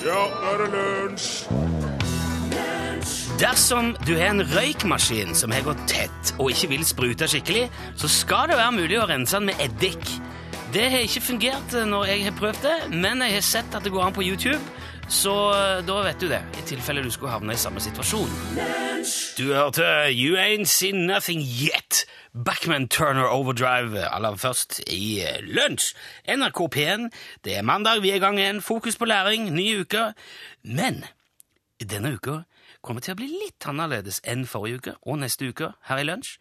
Ja, nå er det lunsj! Dersom du har en røykmaskin som har gått tett og ikke vil sprute skikkelig, så skal det være mulig å rense den med eddik. Det har ikke fungert når jeg har prøvd det, men jeg har sett at det går an på YouTube, så da vet du det, i tilfelle du skulle havne i samme situasjon. Du hørte You Ain't Seen Nothing Yet. Backman Turner Overdrive aller først i lunsj. NRK P1. Det er mandag, vi er i gang igjen. Fokus på læring, ny uke. Men denne uka kommer til å bli litt annerledes enn forrige uke og neste uke her i lunsj.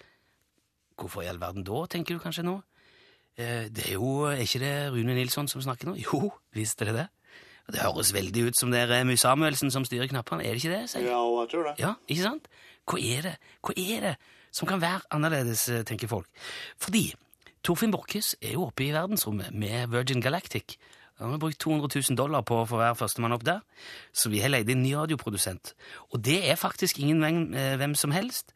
Hvorfor i all verden da, tenker du kanskje nå? Eh, Det er jo Er ikke det Rune Nilsson som snakker nå? Jo, visst er det det. Det høres veldig ut som det er Remu Samuelsen som styrer knappene, er det ikke det? sier? Ja, jeg tror det. Ja, ikke sant? Hva er det Hva er det som kan være annerledes, eh, tenker folk? Fordi Torfinn Borchhus er jo oppe i verdensrommet med Virgin Galactic. Han har brukt 200 000 dollar på for å være førstemann opp der, så vi har leid inn ny radioprodusent. Og det er faktisk ingen hvem, eh, som helst.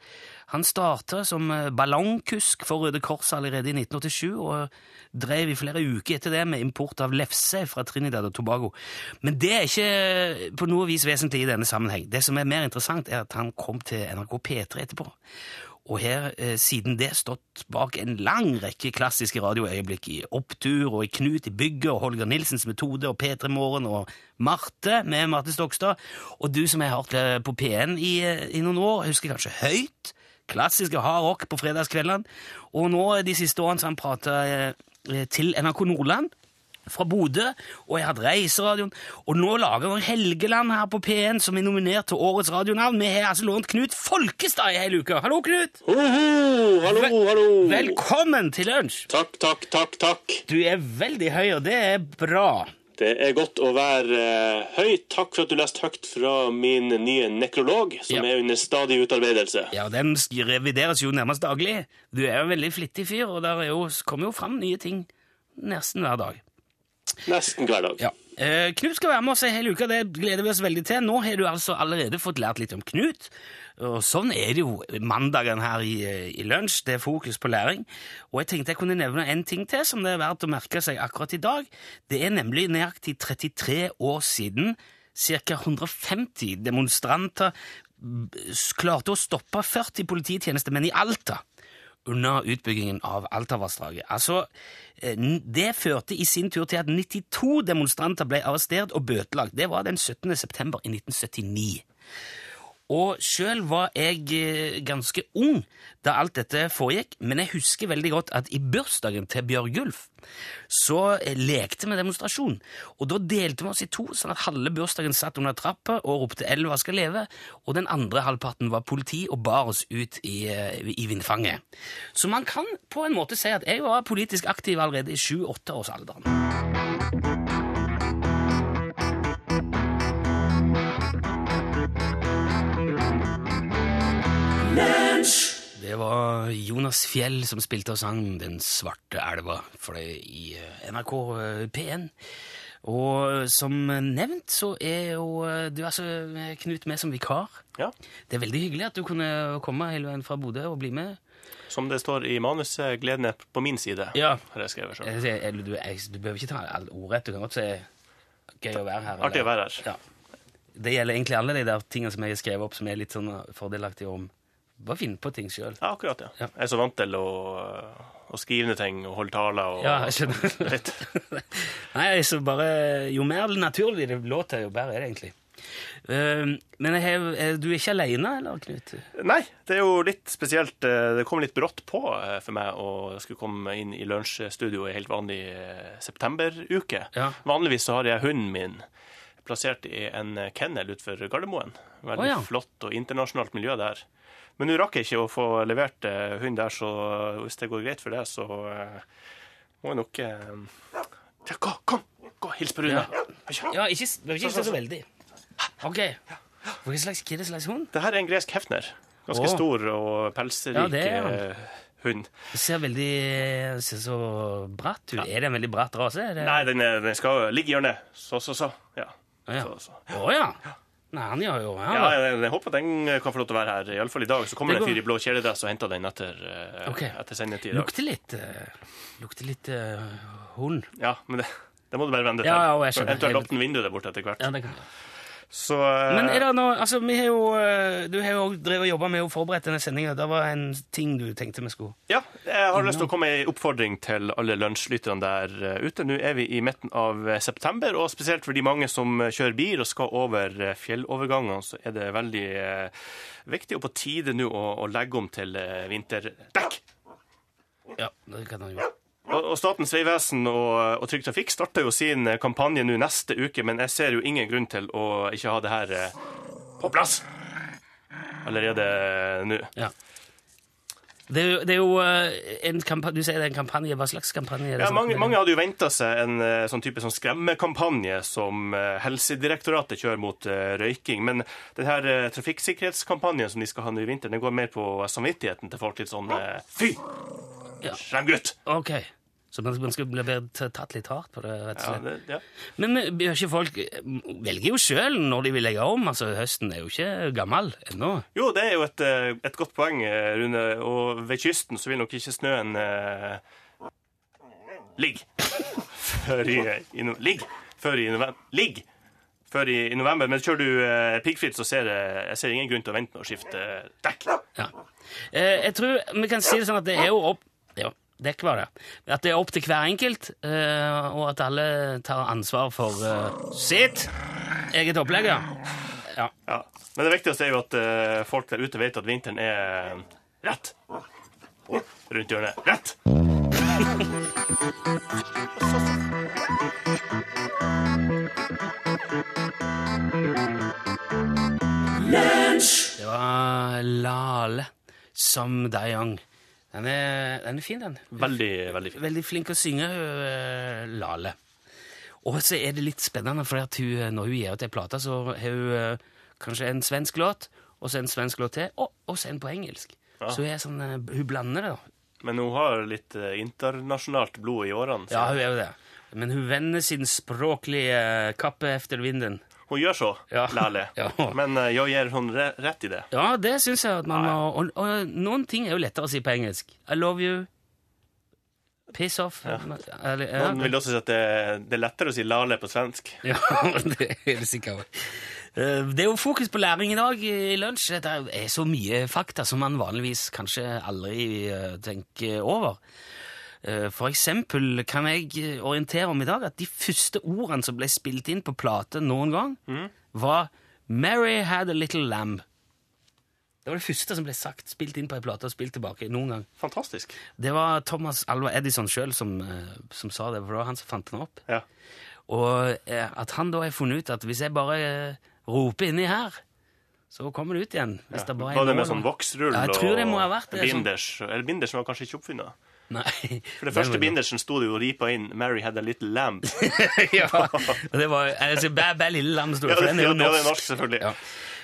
Han starta som eh, ballongkusk for Røde Kors allerede i 1987, og drev i flere uker etter det med import av lefse fra Trinidad og Tobago. Men det er ikke på noe vis vesentlig i denne sammenheng. Det som er mer interessant, er at han kom til NRK P3 etterpå. Og her eh, siden det stått bak en lang rekke klassiske radioøyeblikk i Opptur og i Knut i bygget og Holger Nilsens metode og P3 Morgen og Marte med Marte Stokstad. Og du som har hørt på P1 i, eh, i noen år, husker kanskje Høyt? Klassiske hard rock på fredagskveldene. Og nå de siste årene så har han prata eh, til NRK Nordland fra Bodø, og jeg har hatt Reiseradioen, og nå lager vi Helgeland her på P1 som er nominert til årets radionavn. Vi har altså lånt Knut Folkestad i hele uka. Hallo, Knut! Hoho, hallo, Vel- hallo. Velkommen til lunsj! Takk, takk, takk, takk. Du er veldig høy, og det er bra. Det er godt å være uh, høy. Takk for at du leste høyt fra min nye nekrolog, som Ja. er under stadig utarbeidelse. Ja, Den revideres jo nærmest daglig. Du er jo en veldig flittig fyr, og der er jo, kommer jo fram nye ting nesten hver dag. Nesten hver dag. Ja. Eh, Knut skal være med oss en hel uke, det gleder vi oss veldig til. Nå har du altså allerede fått lært litt om Knut, og sånn er det jo mandagen her i, eh, i lunsj. Det er fokus på læring. Og jeg tenkte jeg kunne nevne en ting til som det er verdt å merke seg akkurat i dag. Det er nemlig nøyaktig 33 år siden ca. 150 demonstranter klarte å stoppe 40 polititjenestemenn i Alta under utbyggingen av Altavassdraget. Altså, eh, det førte i sin tur til at 92 demonstranter ble arrestert og bøtelagt. Det var den 17. september i 1979. Og sjøl var jeg eh, ganske ung da alt dette foregikk, men jeg husker veldig godt at i bursdagen til Bjørgulf så eh, lekte vi demonstrasjon. Og da delte vi oss i to, sånn at halve bursdagen satt under trappa og ropte 'Elva skal leve', og den andre halvparten var politi og bar oss ut i, eh, i vindfanget. Så man kan på en måte si at jeg var politisk aktiv allerede i sju-åtteårsalderen. Det var Jonas Fjell som spilte og sang Den svarte elva for det i eh, NRK eh, P1. Og som nevnt så er jo eh, du altså eh, Knut med som vikar. Ja. Det er veldig hyggelig at du kunne komme hele veien fra Bodø og bli med. Som det står i manuset, gleden er på min side. Ja. Har jeg skrevet. Jeg Du, du behøver ikke ta all ordrett. Du kan godt si gøy å være her. eller- Artig å være her. Ja. Det gjelder egentlig alle de der tingene som jeg har skrevet opp som er litt sånn fordelaktige om Bare finne på ting sjøl. Ja, akkurat, ja. Ja. Jeg er så vant til å, å skrive ned ting og holde taler og Ja, jeg skjønner. Nei, så bare Jo mer naturlig det låter, jo bedre er det egentlig. Uh, men har, er du er ikke alene, eller, Knut? Nei, det er jo litt spesielt. eh, Det kom litt brått på eh, for meg å skulle komme inn i lunsjstudio i helt vanlig eh, septemberuke. Ja. Vanligvis så har jeg hunden min plassert i en eh, kennel utenfor Gardermoen. Veldig oh, ja. flott og internasjonalt miljø der. Men nå rakk jeg ikke å få levert eh, hund der, så hvis det går greit for deg, så eh, må jeg nok eh, ja, Kom, kom! Gå, hils på Rune. Ja, ikke, ikke så veldig. OK. Hva slags, hva slags hund? Det her er en gresk hefner. Ganske oh. stor og pelsrik Ja, eh, hund. Det ser veldig ser så bratt ut. Er det en veldig bratt rase? Det... Nei, den, er, den skal ligge i hjørnet. Så, så, så. Ja. Å ja. Så, så. Å ja. Nei, han gjør jo ja. Ja, jeg, jeg håper den kan få lov til å være her. Iallfall i dag. Så kommer Det en fyr i blå kjeledress og henter den etter, eh, Ok. etter sendetid. Lukter litt uh, Lukter litt uh, horn. Ja, men det, Det må du bare vende til. Ja, ja, og jeg skjønner. Eventuelt åpne vinduet der borte etter hvert. Ja, det kan jeg. Så uh, Men er det noe Altså, vi har jo eh, Du har jo drevet og jobba med å forberede denne sendinga. Det var en ting du tenkte vi skulle Ja, jeg har lyst til å komme med en oppfordring til alle lunsjlytterne der eh, ute. Nå er vi i midten av eh, september, og spesielt for de mange som eh, kjører bil og skal over eh, fjellovergangene, så er det veldig eh, viktig og på tide nå å, å legge om til eh, vinterdekk. Ja, det kan han gjøre. Og, Statens vegvesen og, og Trygg Trafikk starter jo sin kampanje nå neste uke, men jeg ser jo ingen grunn til å ikke ha det her eh, på plass allerede nå. Ja. Det er jo, det er jo eh, en kampanje Du sier det er en kampanje. Hva slags kampanje er det? Ja, mange, mange hadde jo venta seg en eh, sånn type sånn skremmekampanje som Helsedirektoratet kjører mot uh, røyking. Men den her eh, trafikksikkerhetskampanjen som de skal ha nå i vinter, den går mer på samvittigheten til folk. Litt sånn uh, Fy! Ja. Gutt! Ok. Så man, man skal bli tatt litt hardt på det, rett og Ja, det, ja. Men ikke folk velger jo sjøl når de vil legge om. altså Høsten er jo ikke gammel ennå. Jo, det er jo et, eh, et godt poeng, eh, Rune. Og ved kysten så vil nok ikke snøen eh, ligge før i, i Ligg før i november. Ligg før i, i november. Men kjører du eh, piggfritt, så ser jeg, jeg ser ingen grunn til å vente med å skifte eh, dekk. Ja. Eh, jeg tror vi kan si det sånn at det er jo opp dekk var det. At det er opp til hver enkelt, eh, og at alle tar ansvar for eh, sitt eget opplegg. ja. Ja. Men det viktigste er jo at eh, folk der ute vet at vinteren er rett. Rundt hjørnet. Rett! Det var Lale som Dayong. Den er, den er fin, den. Veldig, veldig fin. Veldig flink å synge, hun Lale. Og så er det litt spennende, for hun, når hun gir ut ei plate, så har hun øh, kanskje en svensk låt, og så en svensk låt til, og, og så en på engelsk. Så hun, sånn, øh, hun blander det. da. Men hun har litt eh, internasjonalt blod i årene. så Ja, hun er jo det. Men hun vender sin språklige kappe efter vinden. Hun gjør så, Ja. Lærlig. Ja. Men uh, jeg gir hun re rett i det. Ja, det syns jeg at man må og, og noen ting er jo lettere å si på engelsk. I love you. Piss off. Eller, ja. Noen vil også si at det, det er lettere å si Lale på svensk. Ja, det er det sikkert. Eh, Det er jo fokus på læring i dag i lunsj. Det er så mye fakta som man vanligvis kanskje aldri eh, tenker over. Eh, For eksempel kan jeg eh, orientere om i dag at de første ordene som ble spilt inn på plate noen gang, var 'Mary had a little lamb'. Det var det første som ble sagt, spilt inn på ei plate og spilt tilbake noen gang. Fantastisk. Det var Thomas Alva Edison sjøl som, eh, som sa det, for det var han som fant den opp. Ja. Og at han da har funnet ut at hvis jeg bare roper inni her, så kommer det ut igjen. Hvis det bare Var det med sånn voksrull Ja, og binders? sånn- binders? Eller bindersen var kanskje ikke oppfunnet? Nei. For det første bindersen sto det jo ripa inn 'Mary had a little lamb'. ja, og det var altså, Bæ, bæ lille lam, sto det, Ja, for den er ja, det er norsk. norsk, selvfølgelig. Ja.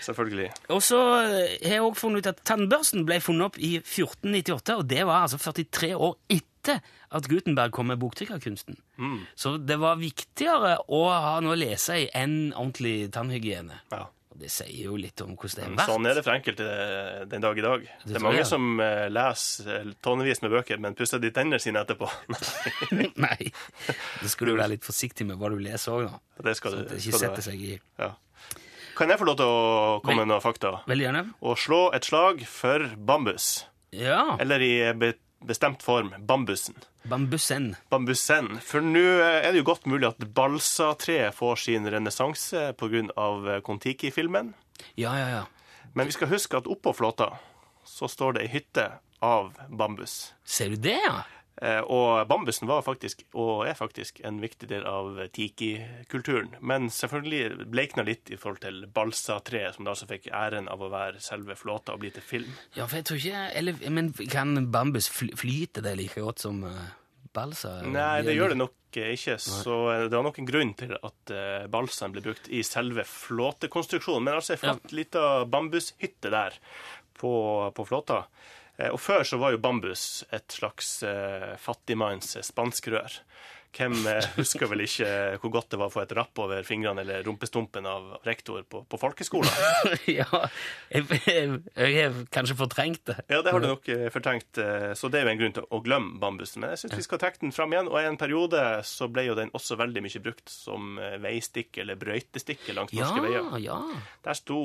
Selvfølgelig. Og så eh, har jeg også funnet ut at tannbørsten ble funnet opp i 1498, og det var altså 43 år etter at Gutenberg kom med boktrykkerkunsten. Mm. Så det var viktigere å ha noe å lese i enn ordentlig tannhygiene. Ja. Det sier jo litt om hvordan det er vært. Sånn er det for enkelte eh, den dag i dag. Det er mange jeg. som eh, leser eh, tonnevis med bøker, men pusser de tennene sine etterpå. Nei, da skal du være litt forsiktig med hva du leser òg, da. det skal sånn at det ikke setter seg i Ja. Kan jeg få lov til å komme med noen fakta? Veldig gjerne. Å slå et slag for bambus. Ja. Eller i bestemt form bambusen. Bambusen. Bambusen. For nå eh, er det jo godt mulig at balsatreet får sin renessanse pga. Kon-Tiki-filmen. Ja, ja, ja. Men vi skal huske at oppå flåta så står det ei hytte av bambus. Ser du det, ja? Eh, Og bambusen var faktisk, og er faktisk, en viktig del av tiki-kulturen. Men selvfølgelig bleikna litt i forhold til balsatreet, som da altså fikk æren av å være selve flåta og bli til film. Ja, for jeg tror ikke eller, Men kan bambus flyte det like godt som uh, balsa? Nei, det gjør det nok eh, ikke. Så eh, det var nok en grunn til at eh, balsaen ble brukt i selve flåtekonstruksjonen. Men altså ei flott lita bambushytte der på, på flåta. Eh, Og før så var jo bambus et slags eh, fattigmanns spanskrør. Hvem eh, husker vel ikke hvor godt det var å få et rapp over fingrene eller rumpestumpen av rektor på, på folkeskolen? ja, jeg, jeg, jeg har kanskje fortrengt det. Ja, det har du nok eh, fortrengt, eh, så det er jo en grunn til å glemme bambusen. Men jeg syns vi skal trekke den fram igjen, og i en periode så ble jo den også veldig mye brukt som veistikk eller brøytestikke langs Ja, norske veier. ja. Der sto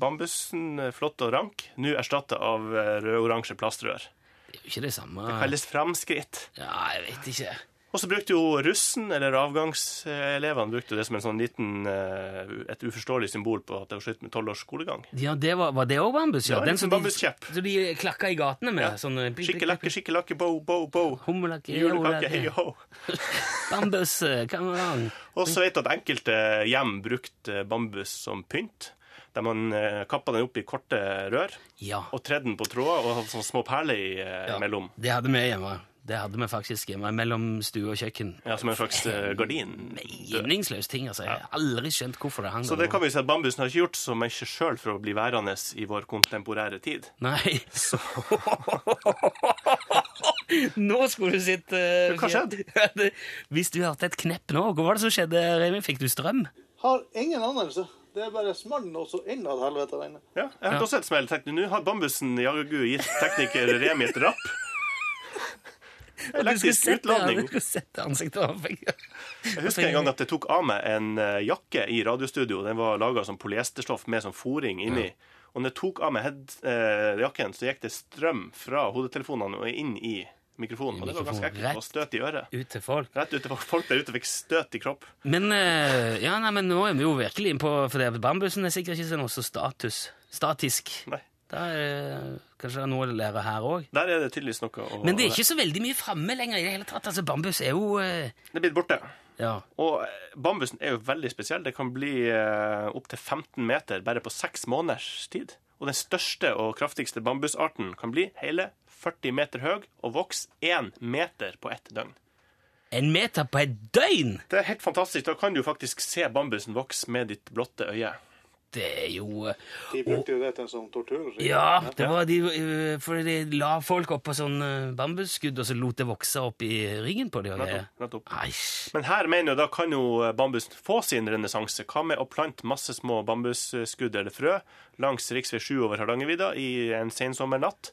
bambusen flott og rank, nå erstatta av rød-oransje plastrør. Det er jo ikke det samme. Det Kalles framskritt. Ja, jeg vet ikke. Og så brukte jo russen, eller avgangselevene, brukte det som en sånn liten, eh, et uforståelig symbol på at det var slutt med tolv års skolegang. Ja, det var, var det òg bambus? Ja, Ja, en som bambuskjepp. Så de klakka i gatene med? Ja. Sånn, eh, Skikkelakke, skikkelakke, bo, bo, bo. Hummelake, Julekake, hei ho. Bambus, come on. Og så vet du at enkelte hjem brukte bambus som pynt. Der man eh, kappa den opp i korte rør Ja. og tredde den på tråder og hadde sånne små perler i, eh, ja. mellom. Det hadde vi hjemme. Det hadde vi faktisk hjemme, mellom stue og kjøkken. Ja, Som en slags eh, gardin. Meningsløs ting, altså. Jeg har aldri skjønt hvorfor det hang Så det kan vi si at bambusen har ikke gjort så mye sjøl for å bli værende i vår kontemporære tid. Nei. Så. nå skulle du sitte uh, Hva skjedde? Hvis du hørte et knepp nå, hva var det som skjedde, Remi? Fikk du strøm? Har ingen anelse. Det er bare small og så innad helvete der inne. Ja, jeg hørte også et smell. Tenkte, Nå har bambusen jaggu gitt tekniker Remi et rapp. Elektrisk utladning. du skulle sett ansiktet av meg. Jeg husker en gang at jeg tok av meg en eh, jakke i radiostudio. Den var laga som polyesterstoff med sånn foring inni. Og når jeg tok av meg head, eh, jakken, så gikk det strøm fra hodetelefonene og inn i mikrofonen. Og det var ganske ekkelt Og støt i øret. Ut til folk. Rett ut til folk Folk der ute fikk støt i kropp. Men, eh, ja, nei, men nå er vi jo virkelig innpå For det, bambusen er sikkert ikke sånn også status. Statisk. Nei. Er kanskje det er noe å lære her òg. Der er det tydeligvis noe å Men det er ikke så veldig mye framme lenger i det hele tatt. Altså, bambus er jo eh, Det er blitt borte. Ja. Og eh, bambusen er jo veldig spesiell. Det kan bli eh, opptil 15 meter bare på seks måneders tid. Og den største og kraftigste bambusarten kan bli hele 40 meter høy og vokse én meter på ett døgn. En meter på et døgn! Det er helt fantastisk. Da kan du faktisk se bambusen vokse med ditt blotte øye. Det er jo eh, De brukte jo det til en sånn tortur. Ja, det var de eh, For de la folk opp på sånn eh, bambusskudd, og så lot det vokse opp i ryggen på dem. Men her mener jeg da kan jo bambusen få sin renessanse. Hva med å plante masse små bambusskudd eller frø langs rv. 7 over Hardangervidda i en sensommernatt?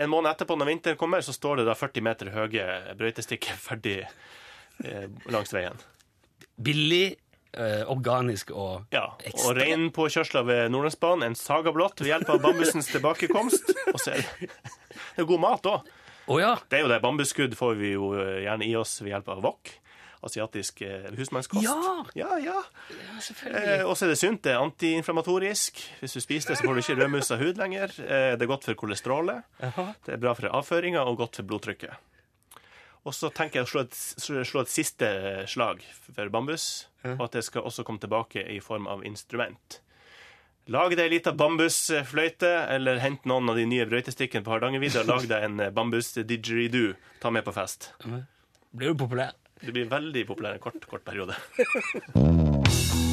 En måned etterpå, når vinteren kommer, så står det da 40 meter høye brøytestikker ferdig eh, langs veien. Billig, eh, organisk og Ja, ekstra- Og reinpåkjørsler ved Nordlandsbanen, en saga blått ved hjelp av bambusens tilbakekomst. Og så er det, det er god mat òg. Oh, ja. Det er jo det. Bambusskudd får vi jo eh, gjerne i oss ved hjelp av wok. Asiatisk eh, husmannskost. Ja! ja, ja. Eh, og så er det sunt. Det er antiinflamatorisk. Hvis du spiser det, så får du ikke rødmusa hud lenger. Eh, det er godt for kolesterolet. Det er bra for avføringa og godt for blodtrykket. Og så tenker jeg å slå et, slå et siste slag for bambus, og at det skal også komme tilbake i form av instrument. Lag deg ei lita bambusfløyte, eller hent noen av de nye brøytestikkene på Hardangervidda og lag deg en bambus-didgeridoo. Ta med på fest. Blir du populær? Det blir veldig populær en kort, kort periode.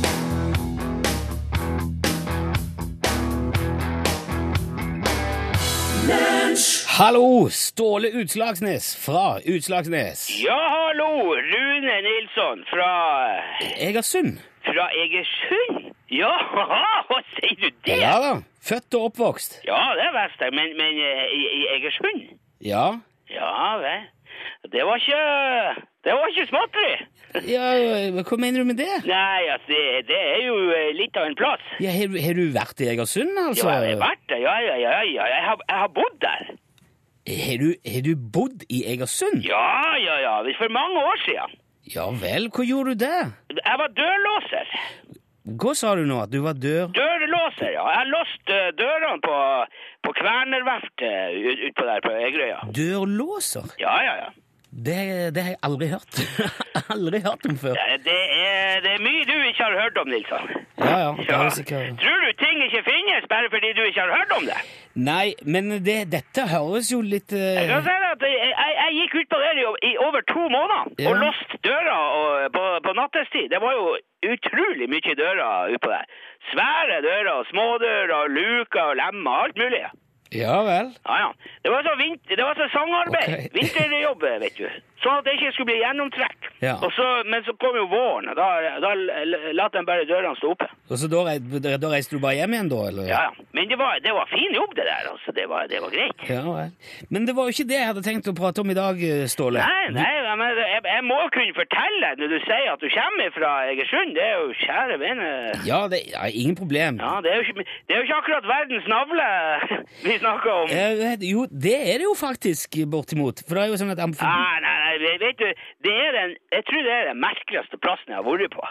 Hallo! Ståle Utslagsnes fra Utslagsnes. Ja, hallo! Rune Nilsson fra Egersund. Fra Egersund? Ja, hva sier du det? Ja da. Født og oppvokst. Ja, det visste jeg, men, men eh, i, i Egersund? Ja. Ja vel. Det var ikke Det var ikke småtteri. ja hva mener du med det? Nei, altså, det, det er jo eh, litt av en plass. Ja, har, du- har du vært i Egersund, altså? Ja, jeg har vært der. Ja, ja, ja, ja. Jeg har, jeg har bodd der. Har du, har du bodd i Egersund? Ja, ja, ja. For mange år siden. Ja vel, hva gjorde du der? Jeg var dørlåser. Hva sa du nå, at du var dør? Dørlåser, ja. Jeg låste låst eh, dørene på, på Kvernerverftet ut- utpå der på Egerøya. Dørlåser? Ja, ja, ja. Det, det har jeg aldri hørt. aldri hørt om før. Det, det, er, det er mye du ikke har hørt om, Nilsson. Ja, ja, det er sikkert. Tror du ting ikke finnes bare fordi du ikke har hørt om det? Nei, men det, dette høres jo litt uh... Jeg kan si at jeg, jeg, jeg gikk ut på det i, over to måneder Ja. og låst døra og, på, på nattestid. Det var jo utrolig mye dører utpå der. Svære dører, smådører, luker og lemmer, alt mulig. Ja vel. Ja, ja. Det var så, vinter, det var så sangarbeid. Okay. Vinterjobb, vet du. Sånn at det ikke skulle bli gjennomtrekk. Ja. Så, men så kom jo våren, og da, da lot de bare dørene stå oppe. Og så da, da reiste du bare hjem igjen, da? eller? Ja, ja. Men det var, det var fin jobb, det der. altså. Det var, det var greit. Ja vel. Men det var jo ikke det jeg hadde tenkt å prate om i dag, Ståle. Nei, nei, men jeg, jeg må kunne fortelle når du sier at du kommer fra Egersund. Det er jo kjære vene. Ja, det ja, ingen problem. Ja, det er, jo ikke, det er jo ikke akkurat verdens navle vi snakker om. Eh, jo, det er det jo faktisk, bortimot. For det er jo sånn at amf- Nei, nei, nei, vet du, det er den, jeg tror det er den merkeligste plassen jeg har vært på.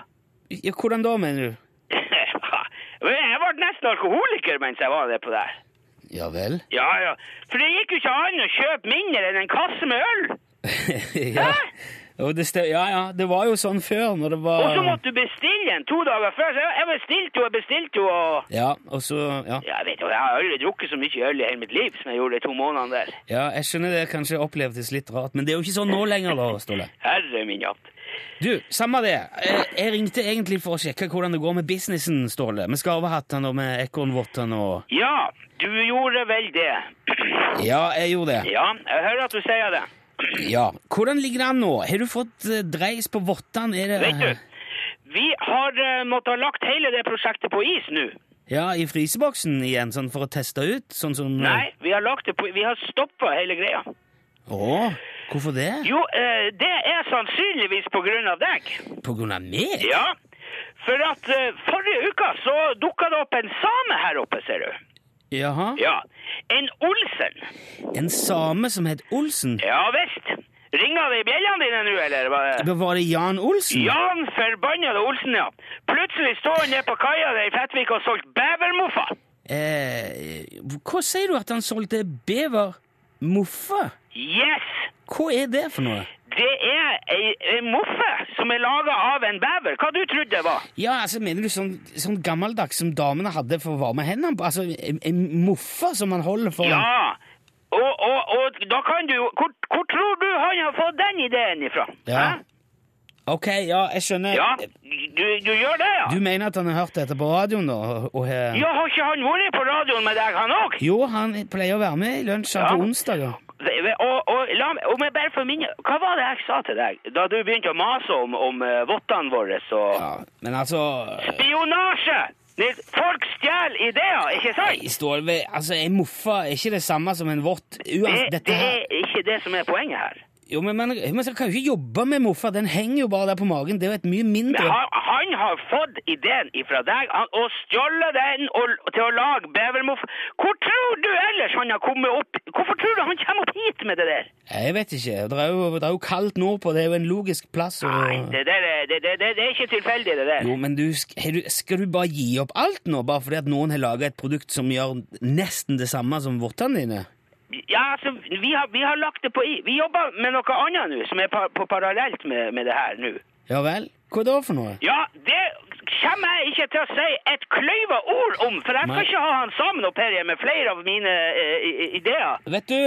ja, Hvordan da, mener du? jeg ble nesten alkoholiker mens jeg var der på der. Ja vel? Ja, ja. For det gikk jo ikke an å kjøpe mindre enn en kasse med øl. ja. Stem- ja, ja, det var jo sånn før, når det var Og så måtte du bestille en to dager før. Så jeg- bestilte jo jeg bestilte jo og Ja, og så Ja, Ja, vet du, jeg har aldri drukket så mye øl i hele mitt liv som jeg gjorde de to månedene der. ja jeg skjønner det kanskje opplevdes litt rart, men det er jo ikke sånn nå lenger, da, Ståle. Herre min hatt. Du, samme det. Jeg, jeg ringte egentlig for å sjekke hvordan det går med businessen, Ståle. Med skarvehattene og med ekornvottene og Ja, du gjorde vel det. Ja, jeg gjorde det. Ja, jeg hører at du sier det. Ja. Hvordan ligger det an nå? Har du fått eh, dreis på vottene? Er det Vet du, vi har uh, måttet ha lagt hele det prosjektet på is nå. Ja, i fryseboksen igjen, sånn for å teste ut? Sånn som eh, Nei, vi har lagt det på Vi har stoppa hele greia. Å, hvorfor det? Jo, eh, det er sannsynligvis på grunn av deg. På grunn av meg? Ja. For at eh, forrige uka så dukka det opp en same her oppe, ser du. Jaha. Ja. En Olsen. En same som het Olsen? Ja visst. Ringer det i bjellene dine nå, eller? hva? Var det Jan Olsen? Jan forbannede Olsen, ja. Plutselig står han nede på kaia der i Fettvik og solgt bevermoffa. Eh, hva sier du at han solgte bevermoffe? Yes! Hva er det for noe? Det er ei, ei moffe som er laga av en bever. Hva du trodde det var? Ja, altså Mener du sånn, sånn gammeldags som damene hadde for å varme hendene? Altså en, en moffe som man holder for Ja. Og, og, og da kan du jo hvor, hvor tror du han har fått den ideen ifra? Ja. Hæ? Ok, ja, jeg skjønner. Ja, du, du gjør det, ja? Du mener at han har hørt dette på radioen, da? Og, Ja, har ikke han vært på radioen med deg, han òg? Jo, han pleier å være med i lunsjen Ja. på onsdager. Og, og, la, om jeg bare får minne Hva var det jeg sa til deg da du begynte å mase om, om uh, vottene våre og Ja, men altså Spionasje! Det- Folk stjeler ideer, ikke sant? Nei, Stålve, altså, En moffa er ikke det samme som en vott. Det, Uansett, dette det er ikke det som er poenget her. Jo, men man, man kan jo ikke jobbe med moffa. Den henger jo bare der på magen. Det er jo et mye Men mindre han, han har fått ideen ifra deg han, og stjålet den og, til å lage bevermoff. Hvor tror du ellers han har kommet opp Hvorfor tror du han kommer opp hit med det der? Jeg vet ikke. Det er jo, det er jo kaldt nordpå. Det er jo en logisk plass. Og... Nei, det, der, er- det, det, det, er ikke tilfeldig, det der. Jo, men du, du, skal du bare gi opp alt nå, bare fordi at noen har laga et produkt som gjør nesten det samme som vottene dine? Ja, altså, vi har, vi har lagt det på i. Vi jobber med noe annet nå, som er pa, på parallelt med, med det her nå. Ja vel? Hva da for noe? Ja, det kommer jeg ikke til å si et kløyva ord om, for jeg skal ikke ha han sammen opp her med flere av mine uh, ideer. Vet du,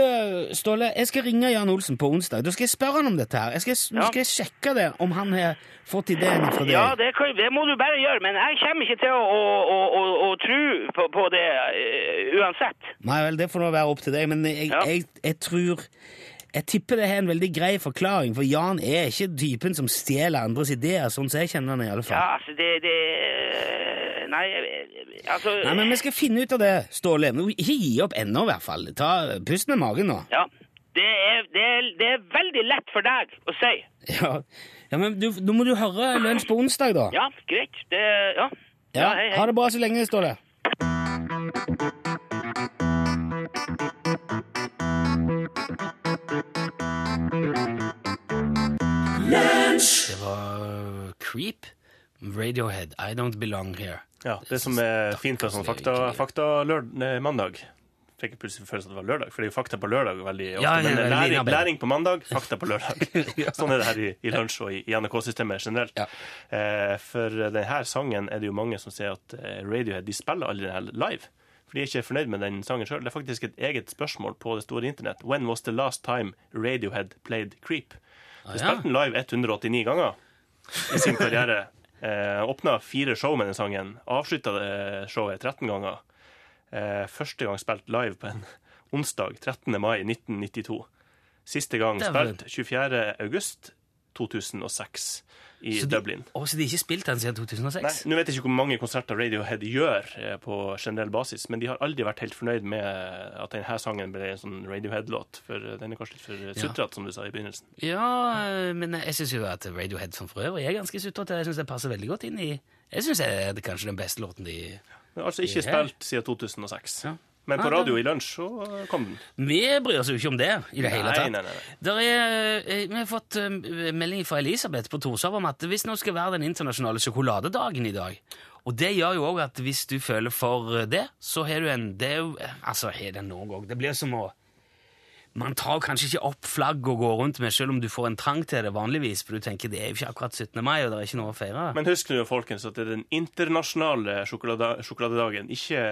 Ståle, jeg skal ringe Jan Olsen på onsdag. Da skal jeg spørre han om dette her. Jeg skal, nå Ja. skal jeg sjekke det, om han har fått ideen fra deg. Ja, det, kan, det må du bare gjøre, men jeg kommer ikke til å, å, å, å, tro på, på det uh, uansett. Nei vel, det får nå være opp til deg, men jeg, Ja. jeg, jeg tror Jeg tipper det har en veldig grei forklaring, for Jan er ikke typen som stjeler andres ideer, sånn som jeg kjenner han i alle fall. Ja, altså, det, det Nei, altså Nei, men vi skal finne ut av det, Ståle. Ikke gi opp ennå, i hvert fall. Ta Pust med magen nå. Ja. Det er, det, er, det er veldig lett for deg å si. Ja, ja men du, nå må du høre lunsj på onsdag, da. Ja, greit. Det Ja. Ja, hei, hei. Ha det bra så lenge, Ståle. Det Creep. Radiohead, I Don't Belong Here. Ja, Det som er fint for sånn fakta, fakta lørd, mandag Fikk jeg plutselig følelsen at det var lørdag, for det er jo fakta på lørdag veldig ofte. Ja, ja, men ja, læring, læring på mandag, fakta på lørdag. Sånn er det her i, i lunsj og i, i NRK-systemet generelt. Eh, for denne sangen er det jo mange som sier at eh, Radiohead de spiller aldri den live. For de er ikke fornøyd med den sangen sjøl. Det er faktisk et eget spørsmål på det store internett. When was the last time Radiohead played Creep? De ja. spilte den live 189 ganger i sin karriere. Eh, åpna fire show med den sangen. Avslutta det showet 13 ganger. Eh, første gang spilt live på en onsdag 13. mai 1992. Siste gang spilt 24. august 2006 i Så de- Dublin. Å, så de har ikke spilt den siden 2006? Nei, Nå vet jeg ikke hvor mange konserter Radiohead gjør eh, på generell basis, men de har aldri vært helt fornøyd med at denne sangen ble en sånn Radiohead-låt. For eh, den er kanskje litt for sutrete, som du sa i begynnelsen. Ja, eh, men jeg syns jo at Radiohead som for øvrig er ganske sutrete. Jeg syns det passer veldig godt inn i Jeg syns det er kanskje den beste låten de Men altså ikke Ja. spilt siden 2006. Ja. Men på radio i lunsj så kom den. Vi bryr oss jo ikke om det i det hele tatt. nei, nei, nei. Der er, eh, vi har fått eh, melding fra Elisabeth på Torshov om at det nå skal være den internasjonale sjokoladedagen i dag. Og det gjør jo òg at hvis du føler for det, så har du en Det er jo Altså, har det noe òg. Det blir som å Man tar kanskje ikke opp flagg og går rundt med, selv om du får en trang til det vanligvis, for du tenker det er jo ikke akkurat 17. mai, og det er ikke noe å feire. Men husk nå, folkens, at det er den internasjonale sjokolade sjokoladedagen. Ikke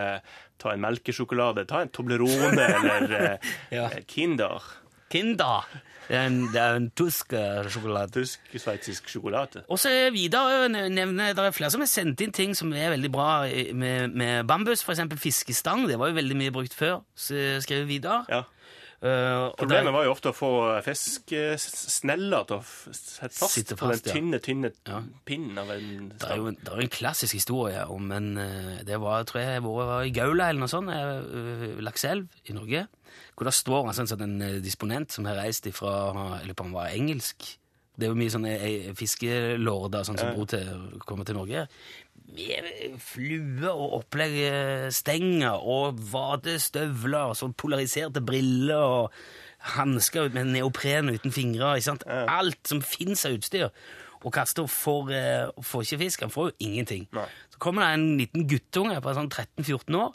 ta en melkesjokolade, ta en Toblerone eller eh, Ja. Kinder. Kinder! Det er en, det er en tysk eh, sjokolade. Tysk-sveitsisk sjokolade. Og så er Vidar nevner Det er flere som har sendt inn ting som er veldig bra med, med bambus. Eksempel fiskestang. Det var jo veldig mye brukt før, Så skrev Vidar. Ja. Uh, Problemet det- var jo ofte å få fiskesneller til å sette fast, fast på den tynne, tynne Ja. pinnen av en Det er jo en, det er en klassisk historie om en eh, Det var, tror jeg, hvor jeg var i Gaula eller noe sånt, lakseelv Lakselv i Norge, hvor det står altså, en sånn en eh, disponent som har reist ifra Jeg lurer på om han var engelsk. Det er jo mye sånne eh, fiskelorder sånn, som bor til, kommer til Norge. Flue og opplegg, eh, og vadestøvler, sånn polariserte briller og hansker med neopren uten fingre. Ikke sant? Alt som fins av utstyr. Og Kaster får, eh, får ikke fisk. Han får jo ingenting. Nei. Så kommer det en liten guttunge på sånn 13-14 år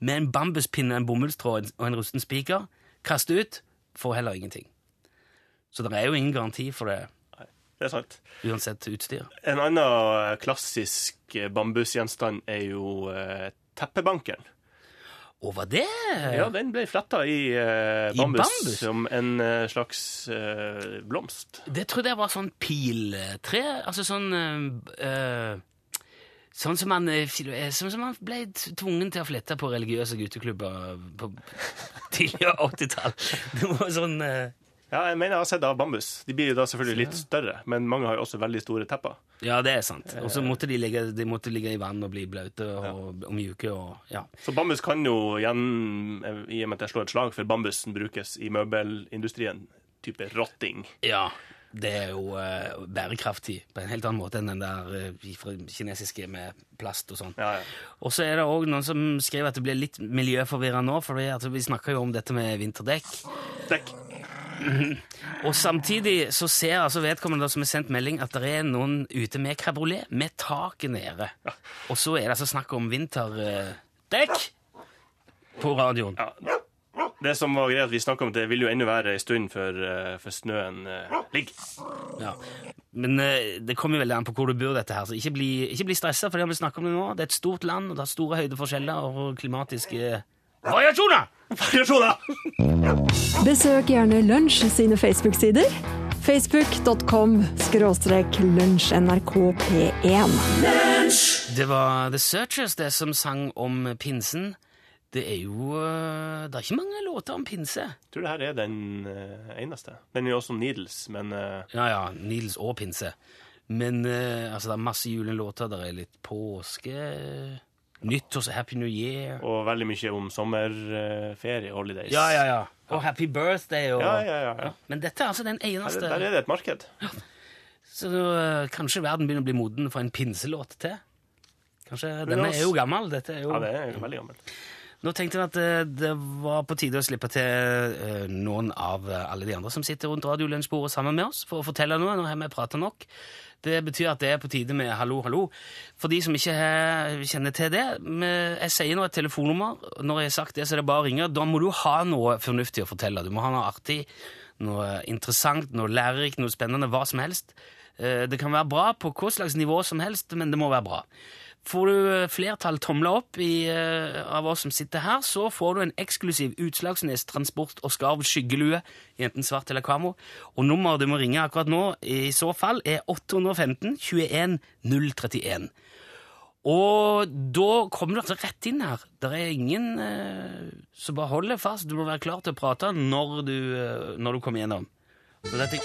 med en bambuspinne, en bomullstråd og en rusten spiker. Kaster ut, får heller ingenting. Så det er jo ingen garanti for det, Det er sant. uansett utstyr. En annen klassisk eh, bambusgjenstand er jo eh, teppebankeren. Og var det Ja, den ble fletta i, eh, I bambus, bambus? som en eh, slags eh, blomst. Det trodde jeg var sånn piltre. Altså sånn eh, eh, Sånn som man, eh, eh, sånn som man ble tvungen til å flette på religiøse gutteklubber på tidligere 80-tall. Det var sånn eh, Ja, jeg mener jeg har sett av bambus. De blir jo da selvfølgelig litt større, men mange har jo også veldig store tepper. Ja, det er sant. Og så måtte de ligge, de måtte ligge i vann og bli blaute og, og mjuke og Ja. Så bambus kan jo igjen, eh, i og med at jeg slår et slag for bambusen brukes i møbelindustrien, type rotting. ja. Det er jo uh, bærekraftig på en helt annen måte enn den der uh, kinesiske med plast og sånn. Ja, ja. Og så er det òg noen som skriver at det blir litt miljøforvirrende nå, for vi snakker jo om dette med vinterdekk. Dekk. Og samtidig så ser altså vedkommende som har sendt melding, at det er noen ute med kabriolet med taket nede. Og så er det altså snakk om vinterdekk på radioen. Ja. Det som var greit, at vi snakket om, det vil jo ennå være en stund før, eh, før snøen uh, ligger. Ja. Men uh, det kommer veldig an på hvor du bor, dette her. Så ikke bli, ikke bli stressa for det vi snakker om det nå. Det er et stort land, og det har store høydeforskjeller og klimatiske variasjoner! Variasjoner! Besøk gjerne Lunsj sine Facebook-sider. Facebook.com skråstrek lunsjnrkp1. Det var The Searchers, det som sang om pinsen. Det er jo eh, Det er ikke mange låter om pinse. Jeg tror det her er den eh, eneste. Den er jo også Needles, men eh, Ja, ja, Needles og pinse. Men altså, det er masse julelåter. Det er litt påske Nyttårs Happy New Year. Og veldig mye om sommerferie, holidays. Ja, ja, ja. Og Happy Birthday. Og... Ja, ja, ja, ja. Men dette er altså den eneste. der er det et marked. Så eh, kanskje verden begynner å bli moden for en pinselåt til. Kanskje, Denne er jo gammel. Dette er jo... Ja, det er jo veldig gammel. Nå tenkte jeg at det, det var på tide å slippe til uh, noen av eh, alle de andre som sitter rundt radiolunsjbordet sammen med oss, for å fortelle noe. Nå har vi prata nok. Det betyr at det er på tide med hallo, hallo. For de som ikke kjenner til det, jeg sier nå et telefonnummer. Når jeg har sagt det, så er det bare å ringe. Da må du ha noe fornuftig å fortelle. Du må ha noe artig, noe interessant, noe lærerikt, noe spennende, hva som helst. Eh, Det kan være bra på hva slags nivå som helst, men det må være bra. Får du eh, flertall tomler opp i, eh, av oss som sitter her, så får du en eksklusiv Utslagsnes Transport og Skarv skyggelue i enten svart eller kamo. Og nummeret du må ringe akkurat nå, i så fall, er 815 21 031. Og da kommer du altså rett inn her. Det er ingen eh, som bare holder fast. Du må være klar til å prate når du, eh, når du kommer gjennom.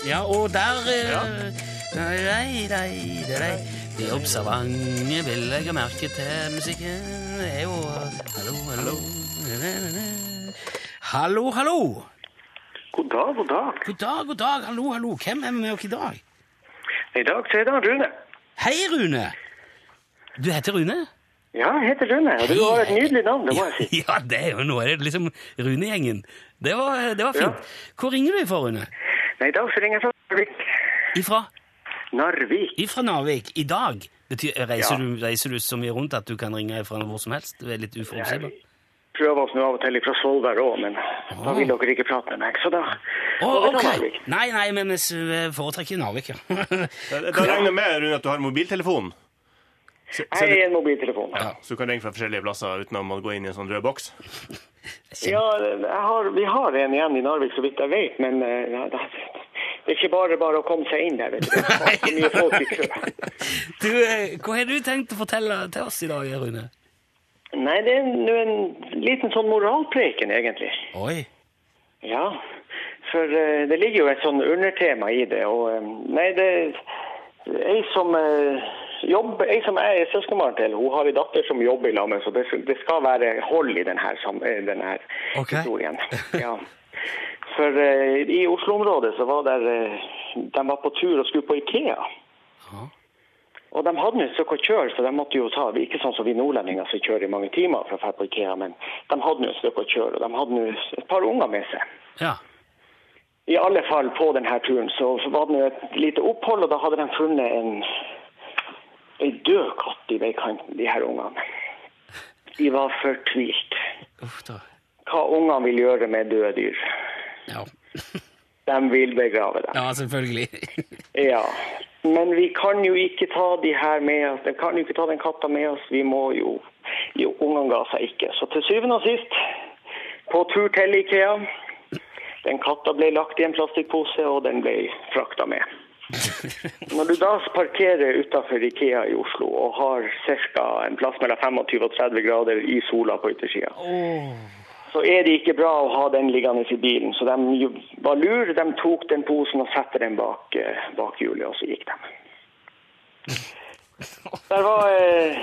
Ja, og der eh, Nei, nei, rei. De observante vil legge merke til musikken. Det er jo Hallo, hallo Hallo, hallo! God dag, god dag. God dag, god dag. Hallo, hallo. Hvem er med oss i dag? I dag så er det Rune. Hei, Rune. Du heter Rune? Ja, jeg heter Rune, og du har et nydelig navn, det må jeg si. Ja, det er jo noe. Liksom Rune-gjengen. Det det var fint. Hvor ringer du fra, Rune? Nei, i dag så ringer jeg fra Narvik. Ifra? Narvik. Ifra Narvik. I dag? Betyr, reiser, Ja. du, reiser du så mye rundt at du kan ringe fra hvor som helst? Du er litt uforutsigbar? Prøver oss nå av og til fra Svolvær òg, men da vil dere ikke prate med meg, så da Å, da ok. jeg Nei, nei, men vi foretrekker Narvik, ja. Da, da regner jeg med Rune, at du har mobiltelefon. Så, så, Jeg det, er en mobiltelefon. ja, så du kan ringe fra forskjellige plasser uten å gå inn i en sånn rød boks. Ja, jeg har, vi har en igjen i Narvik, så vidt jeg vet, men eh, ja, det, det er ikke bare bare å komme seg inn der, vet du. Det er så mye folk i kø. Du, eh, hva har du tenkt å fortelle til oss i dag, Rune? Nei, det er nå en liten sånn moralpreken, egentlig. Oi. Ja, for uh, det ligger jo et sånn undertema i det. Og eh, nei, det Ei som uh, jobber, ei som jeg er søskenbarn til, hun har en datter som jobber i lag med, så det, det skal være hold i denne, eh, denne okay. historien. Ja. For uh, i Oslo-området så var der uh, De var på tur og skulle på Ikea. Og de hadde et stykke å kjøre, så de måtte jo ta Ikke sånn som vi nordlendinger som kjører i mange timer for å dra på Ikea, men de hadde et stykke å kjøre, og de hadde et par unger med seg. Ja. I alle fall på denne turen så var det et lite opphold, og da hadde de funnet en, en død katt i veikanten, de her ungene. De var fortvilt. Hva ungene vil gjøre med døde dyr. Ja. De vil begrave dem. ja, selvfølgelig. Ja. Men vi kan jo ikke ta de her med oss. Vi kan jo ikke ta den katta med oss. Vi må jo Jo, ungene ga seg ikke. Så til syvende og sist, på tur til Ikea Den katta ble lagt i en plastikkpose, og den ble frakta med. Når du da parkerer utafor Ikea i Oslo og har ca. en plass mellom 25 og 30 grader i sola på yttersida, så er det ikke bra å ha den liggende i bilen. Så de var lure, de tok den posen og satte den bak, eh, bak hjulet, og så gikk de. Der var eh,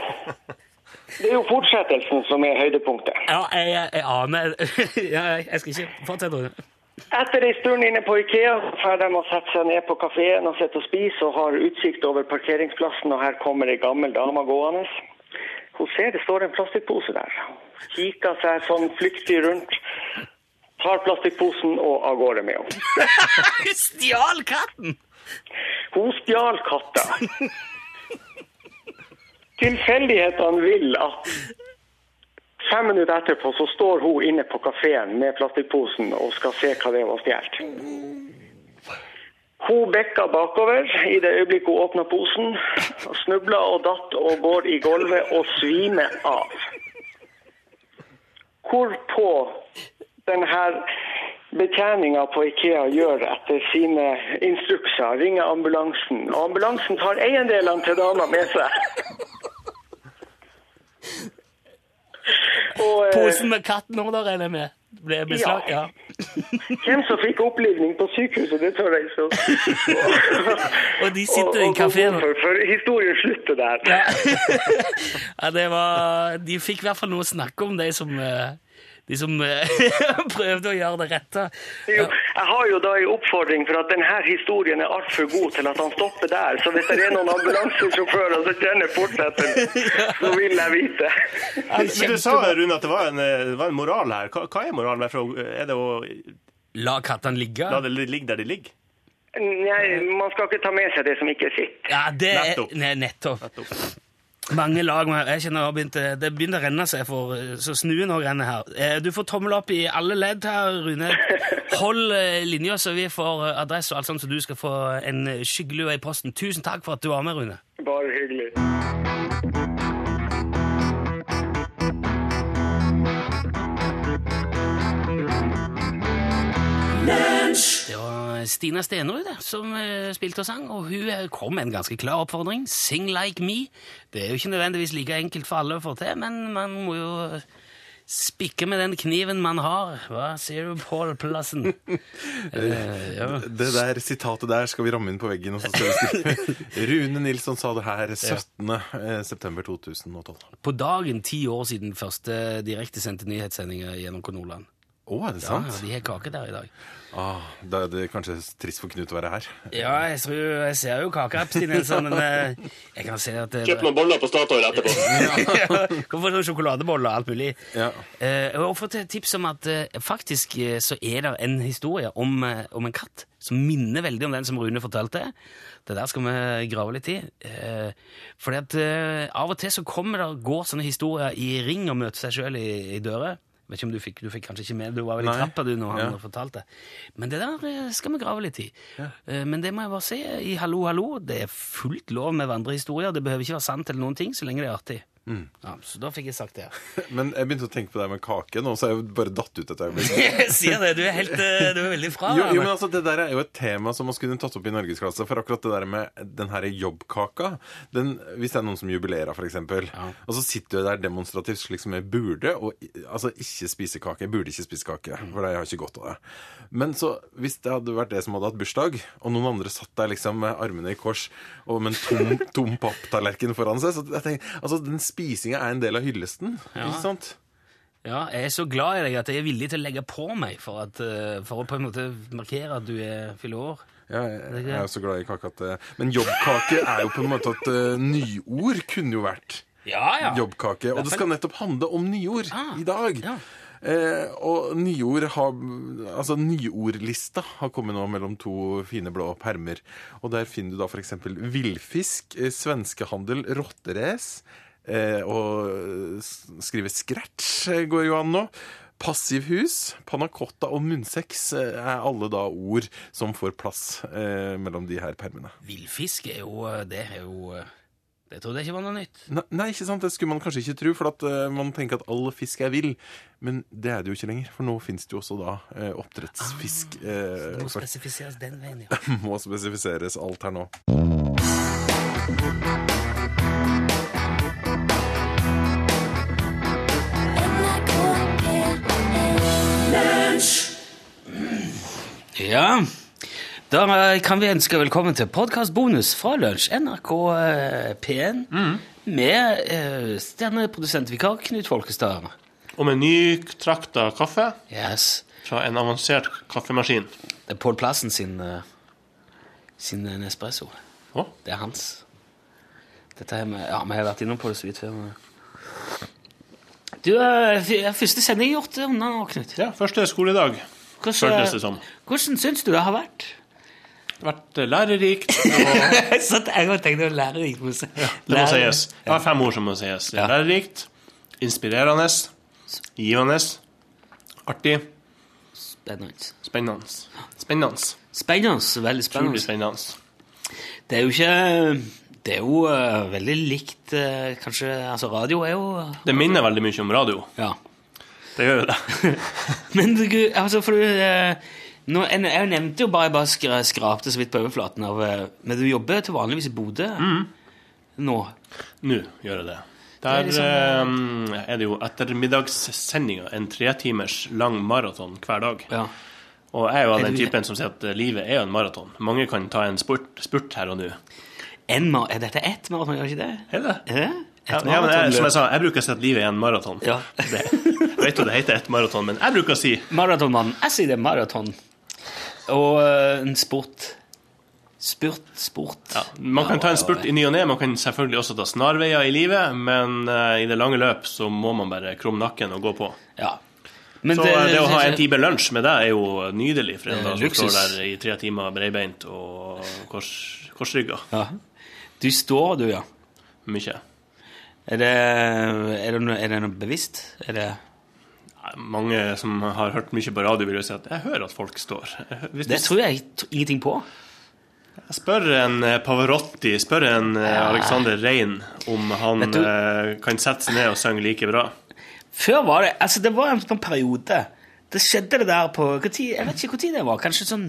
Det er jo fortsettelsen som er høydepunktet. Ja, jeg, jeg, jeg aner Jeg skal ikke fortsette. Etter ei stund inne på Ikea får de å sette seg ned på kafeen og sitte og spise og har utsikt over parkeringsplassen, og her kommer ei gammel dame gående. Hun ser det står en plastikkpose der. Kikker seg sånn flyktig rundt, tar plastikkposen og av gårde med henne. Hun stjal katten! Hun stjal katta. Tilfeldighetene vil at fem minutter etterpå så står hun inne på kafeen med plastikkposen og skal se hva det var stjålet. Hun bikka bakover i det øyeblikket hun åpna posen, snubla og datt og går i gulvet og svimer av. Hvorpå denne betjeninga på Ikea gjør etter sine instrukser, ringer ambulansen. Og ambulansen tar eiendelene til dama med seg. Og, eh, Posen med katten òg, da, regner jeg med. Ble beslag? Ja. Hvem som fikk opplivning på sykehuset, det tør jeg ikke Og de sitter i kafeen. For, for historien slutter der. Ja. ja, det var De fikk i hvert fall noe å snakke om, de som, eh, de som eh, prøvde å gjøre det rette. Jo, jeg har jo da en oppfordring for at denne historien er altfor god til at han stopper der. Så hvis det er noen ambulansesjåfører som kjenner fortsettelsen, så vil jeg vite. Men du sa, Rune, at det var en, eh, det var en moral her. Hva, hva er moralen? Hvorfor Er det å La kattene ligge? la det ligge der de ligger? Nei, man skal ikke ta med seg det som ikke er sitt. Ja, det er Nettopp. Nei, nettopp. Nettopp. Mange lag jeg kjenner begynt, det begynner å renne seg, for, så snuen òg renner her. Eh, Du får tommel opp i alle ledd her, Rune. Hold eh, linja, så vi får eh, adresse og alt sånt, så du skal få en eh, skyggelue i posten. Tusen takk for at du var med, Rune. Bare hyggelig. Det var Stina Stenerud det, som eh, spilte og sang, og hun eh, kom med en ganske klar oppfordring. Sing like me. Det er jo ikke nødvendigvis like enkelt for alle å få til, men man må jo spikke med den kniven man har. Hva sier du, Pål Plassen? Eh, ja. Det der sitatet der skal vi ramme inn på veggen. Rune Nilsson sa det her 17. eh, september 2012. På dagen ti år siden første direktesendte nyhetssendinger gjennom Konoland. Å, Å, er det sant? Ja, sant? de har kake der i dag. Ah, da er det kanskje trist for Knut å være her. Ja, jeg, tror, jeg ser jo kakeabstinenser, men eh, jeg kan se at det, Kjøp noen boller på Statoil etterpå. ja, Hvorfor sånn sjokoladeboller og alt mulig? Ja. Eh, og fått et tips om at eh, faktisk så er det en historie om, om en katt som minner veldig om den som Rune fortalte. Det der skal vi grave litt i. Eh, fordi at av og til så kommer det og går sånne historier i ring og møter seg sjøl i, i døra. Vet ikke om Du fikk du fikk kanskje ikke med, du var vel i Nei. trappa du når han Ja. fortalte. Men det der eh, skal vi grave litt i. Eh, Men det må jeg bare si, i Hallo, hallo, det er fullt lov med vandrehistorier. Det behøver ikke være sant eller noen ting, så lenge det er artig. Mm. Ja, så da fikk jeg sagt det. Men jeg begynte å tenke på det med kake nå, så jeg bare datt ut et øyeblikk. Sier det, du er helt eh, Du er veldig fra Jo, jo, men altså, Det der er jo et tema som man skulle tatt opp i norgesklasse. For akkurat det der med den her jobbkaka den, Hvis det er noen som jubilerer, f.eks., og så sitter du der demonstrativt slik som jeg burde, og altså ikke spise kake. Jeg burde ikke spise kake, for jeg har ikke godt av det. Men så, hvis det hadde vært det som hadde hatt bursdag, og noen andre satt der liksom med armene i kors og med en tom, tom papptallerken foran seg så jeg tenker, altså Den spisinga er en del av hyllesten, ikke sant? Ja, jeg er så glad i deg at jeg er villig til å legge på meg for, at, eh, for å på en måte markere at du er fyller år. Ja, jeg, jeg er så glad i kake at eh, Men jobbkake er jo på en måte et uh, nyord, kunne jo vært. Ja, ja. Jobbkake. Og det skal nettopp handle om nyord Ah, i dag. ja. Eh, og nyord har Altså, nyordlista har kommet nå mellom to fine blå permer. Og der finner du da f.eks. villfisk, eh, svenskehandel, rotterace. Eh, og eh, skrive scratch eh, går jo an nå. Passivhus, panna cotta og munnsex eh, er alle da ord som får plass eh, mellom de her permene. Villfisk er jo eh, Det er jo eh, Det trodde jeg ikke var noe nytt. Nei, nei, ikke sant? Det skulle man kanskje ikke tro, for at eh, man tenker at all fisk er vill. Men det er det jo ikke lenger, for nå finnes det jo også da eh, oppdrettsfisk. eh, Det må for- spesifiseres den veien, ja. må spesifiseres alt her nå. Ja, da eh, kan vi ønske velkommen til podkastbonus fra Lunsj, NRK eh, P1, med uh, stjerneprodusentvikar Knut Folkestad. Og med nytrakta kaffe Yes. fra en avansert kaffemaskin. Det er Pål Plassen sin, uh, sin Nespresso. Oh. Det er hans. Dette er med, ja, vi har vært innom på det så vidt før. Du, uh, første sending gjort unna Knut. Ja, første skoledag det som. hvordan syns du det har vært? Vært eh, lærerikt. Og... satt jeg og tenkte lærerikt. Må si. ja, Det må sies. Jeg har fem ord som må sies. Ja. Lærerikt, inspirerende, givende, artig, Spennende. spennende. Spennende. Spennende. Veldig spennende. spennende. Det er jo ikke Det er jo uh, veldig likt uh, Kanskje Altså, radio er jo Det minner veldig mye om radio. Ja. Det gjør jo det. Men altså, for du eh, nå, jeg, nevnte jo bare Jeg bare skrapte så vidt på overflaten av eh, Men du jobber til vanligvis i Bodø nå? Nå gjør jeg det. Det er Der liksom, eh, er det jo ettermiddagssendinga en tretimers lang maraton hver dag. Ja. Og jeg er jo av den typen som sier at eh, livet er jo en maraton. Mange kan ta en spurt, spurt her og nå. En mar er dette ett maraton, gjør ikke det? Er det? Er det? Ja, ja, men jeg, som jeg sa, jeg bruker å si at livet er en maraton. Ja. Det, jeg vet jo det heter ett maraton, men jeg bruker å si Maratonmannen. Jeg sier det er maraton. Og eh, en sport. Spurt, sport. ja, Man kan ta en spurt i ny og ne, man kan selvfølgelig også ta snarveier i livet, men uh, i det lange løp så må man bare krumme nakken og gå på. Ja. Men Så det, det å ha en time lunsj med deg er jo nydelig for en dag som står der i tre timer breibeint og kors, korsrygga. Ja. Du står, du, ja. Mye. Er det, er det, er det noe bevisst? Er det Mange som har hørt mye på radio, vil jo si at jeg hører at folk står. Hvis Det tror jeg ingenting på. Jeg spør en eh, Pavarotti, spør en eh, Alexander Rein om han eh, kan sette seg ned og synge like bra. Før var det Altså, det var en sånn periode Det skjedde det der på tid, Jeg vet ikke tid det var. Kanskje sånn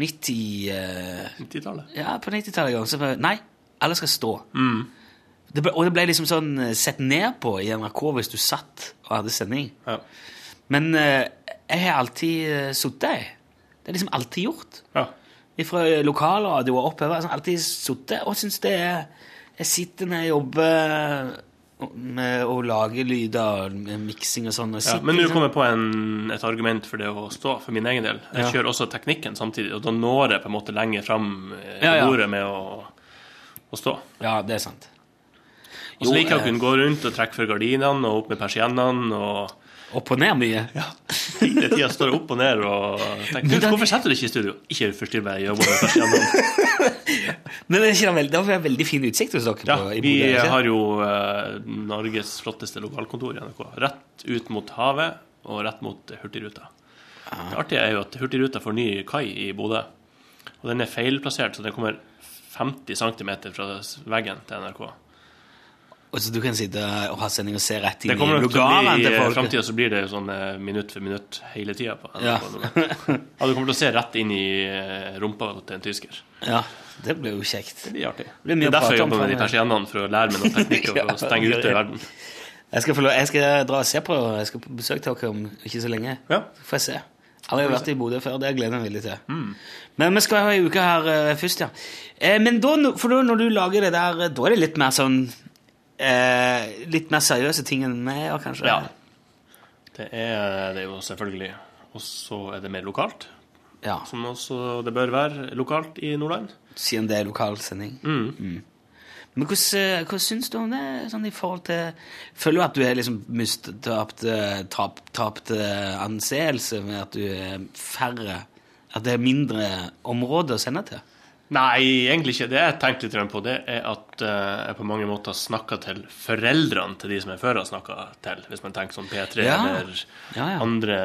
90 Uh, 90-tallet. Ja, på 90-tallet en gang. Så bare, nei, alle skal stå. Det ble, og det ble liksom sånn eh, sett ned på i NRK hvis du satt og hadde sending. Ja. Men eh, jeg har alltid uh, sittet, der. Det er liksom alltid gjort. ja. Fra lokalradio og oppover. Sånn, alltid sittet og syns det er Jeg sitter når jeg jobber med å lage lyder, Og miksing og sånn. Ja, men nå kommer jeg på en, et argument for det å stå, for min egen del. Jeg Ja. kjører også teknikken samtidig, og da når jeg på en måte lenger fram eh, ja. bordet med å, å stå. Ja, det er sant. Og så liker jeg å eh, kunne gå rundt og trekke for gardinene og opp med persiennene. og Opp og ned mye. Hele tida står jeg opp og ned og tenker da- Hvorfor setter du ikke i studio? Ikke forstyrr meg, jobber med persiennene. Men det er ikke veldig, fin utsikt hos dere. Ja, på, i vi Bodø, har jo eh, Norges flotteste lokalkontor i NRK. Rett ut mot havet og rett mot Hurtigruta. Det artige er jo at Hurtigruta får ny kai i Bodø. Og den er feilplassert, så den kommer 50 cm fra veggen til NRK. Og så du kan sitte og ha sending og se rett inn Det kommer i nok til bli I folk. framtida så blir det jo sånn eh, minutt for minutt hele tida. på Ja. Ja, du kommer til å se rett inn i eh, rumpa til en tysker. Ja, det blir jo kjekt. Det blir artig. blir mye Det er derfor jeg jobber med de persiennene, for å lære meg noen teknikk og stenge ute verden. Jeg skal, få lov, jeg skal dra og se på Jeg skal på besøk til dere om ikke så lenge. Ja. Så får jeg se. Aldri vært i Bodø før. Det gleder jeg meg veldig til. Mm. Men vi skal ha ei uke her eh, først, ja. Eh, men da, for da når du lager det der, da er det litt mer sånn eh, Litt mer seriøse ting enn vi gjør, kanskje? Ja. Det er det er jo selvfølgelig. Og så er det mer lokalt, ja. som også det bør være lokalt i Nordland. Siden det er lokalsending. Mm. Men hvordan, eh, hva syns du om det sånn i forhold til Føler du at du har liksom mistet tapt, eh, tapt eh, anseelse med at du er færre At det er mindre områder å sende til? Nei, egentlig ikke. Det jeg tenkte litt på, det er at eh, jeg på mange måter snakker til foreldrene til de som jeg før har snakka til. Hvis man tenker sånn P3 Ja. eller Ja, ja. andre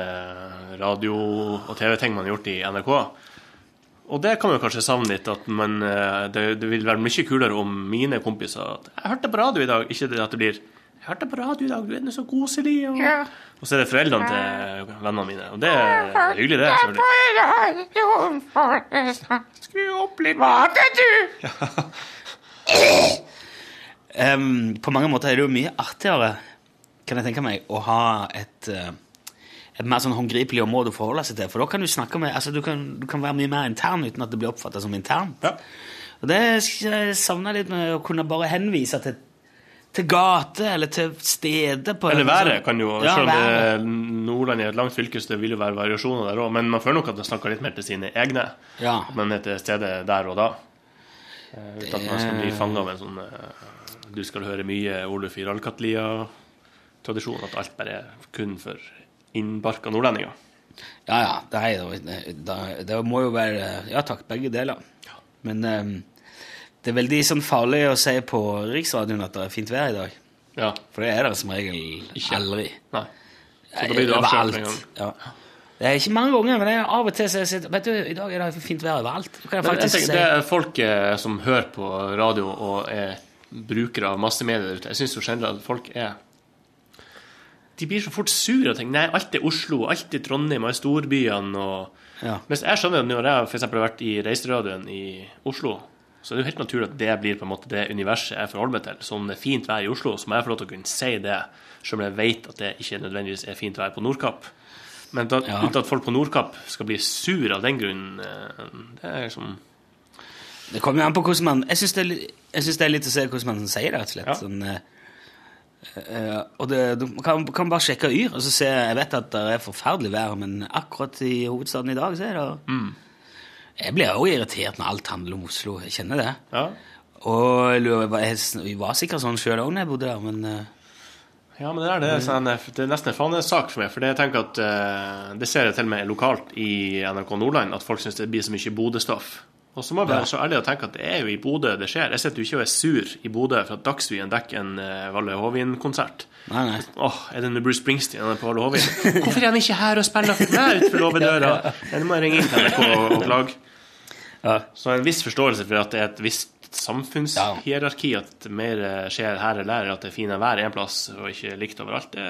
radio- og TV-ting man har gjort i NRK. Og det kan man kanskje savne litt. at man, eh, det, det vil være mye kulere om mine kompiser at 'Jeg hørte på radio i dag.' Ikke at det blir hørte på radio i dag, du er så koselig.' Og, og så er det foreldrene til vennene mine. Og det er hyggelig, det. Skru opp litt. Em, på mange måter er det jo mye artigere, kan jeg tenke meg, å ha et, uh, et mer sånn håndgripelig område å forholde seg til. For da kan du snakke med altså du kan, du kan være mye mer intern uten at det blir oppfatta som internt. Ja. Og det savner jeg litt med å kunne bare henvise til, til gate eller til steder på Eller været kan jo, Ja, selv om det, Nordland er et langt fylke, så det vil jo være variasjoner der òg. Men man føler nok at man snakker litt mer til sine egne. Ja. At man er til stede der og da. Eh, Uten at man skal bli fanga av en sånn eh, Du skal høre mye Oluf i Rallkatlia-tradisjon. At alt bare er kun for innbarka nordlendinger. Ja, ja. Det, er, det, det, må jo være Ja takk, begge deler. Men em, det er veldig sånn farlig å si på Riksradioen at det er fint vær i dag. Ja. For det er det som regel Ikke. aldri. Nei. Så det blir gang. Ja. Det er ikke mange ganger, men det er av og til så jeg sier Vet du, i dag er det fint vær overalt. jeg tenker, det er folk eh, som hører på radio og er brukere av massemedier der ute. Jeg syns jo generelt at folk er De blir så fort sure og tenker nei, alt er Oslo, alt er Trondheim, og storbyene og Ja. Mens jeg skjønner at når jeg eksempel har vært i Reiseradioen i Oslo, så det er jo helt naturlig at det blir på en måte det universet jeg forholder meg til. Så om det er fint vær i Oslo, så må jeg få lov til å kunne si det, selv om jeg vet at det ikke nødvendigvis er fint vær på Nordkapp. Men da, Ja. uten at folk på Nordkapp skal bli sur av den grunn, eh, det er liksom Det kommer an på hvordan man Jeg syns det, det er litt å se hvordan man sier det, rett og slett. Ja. Sånn, eh, og det, du kan, kan bare sjekke Yr, og så se Jeg vet at det er forferdelig vær, men akkurat i hovedstaden i dag, så er det Mm. Jeg blir også irritert når alt handler om Oslo. Jeg kjenner det. Ja. Og jeg var sikkert sånn sjøl òg da jeg bodde der, men eh, Ja, men det er, det, sånn, det er nesten en fanesak for meg. For det, jeg tenker at, uh, det ser jeg til og med lokalt i NRK Nordland, at folk syns det blir så mye Bodø-stoff. Og så må jeg være så ærlig å tenke at det er jo i Bodø det skjer. Jeg sitter jo ikke og er sur i Bodø for at Dagsrevyen dekker en uh, Valle Hovin-konsert. Nei, nei. Åh, er det med Bruce Springsteen han er på Valle Hovin? Hvorfor er han ikke her og spiller for meg utenfor låvedøra? Nå må jeg ringe inn til NRK og, og klage. Ja. Så en viss forståelse for at det er et visst samfunnshierarki, at mer eh, skjer her eller der, at det er finere vær en plass og ikke likt overalt, det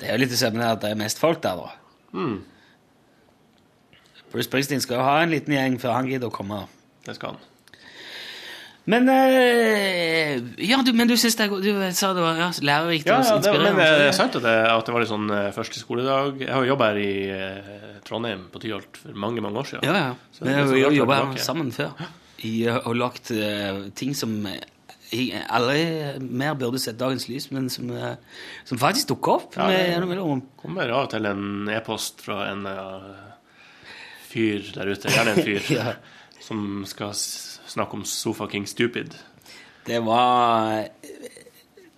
Det er jo litt det samme det at det er mest folk der, da. Mm. Bruce Springsteen skal jo ha en liten gjeng før han gidder å komme. Det skal han. Men eh, Ja, du, men du syns det Du sa det var ja, lærerikt Ja, og ja det, men inspirerende. det er sant at det, at det var litt sånn eh, første skoledag. Jeg har jo jobba her i eh, Trondheim på Tyholt for mange mange år siden. Ja, ja. Så Vi har jo jobba her sammen før. I, eh, og lagt uh, ting som jeg aldri mer burde sett dagens lys, men som, eh, som faktisk dukker opp Ja, det-. Kommer av og til en e-post fra en uh, fyr der ute, gjerne en fyr, Ja. Som skal snakke om Sofaking Stupid. Det var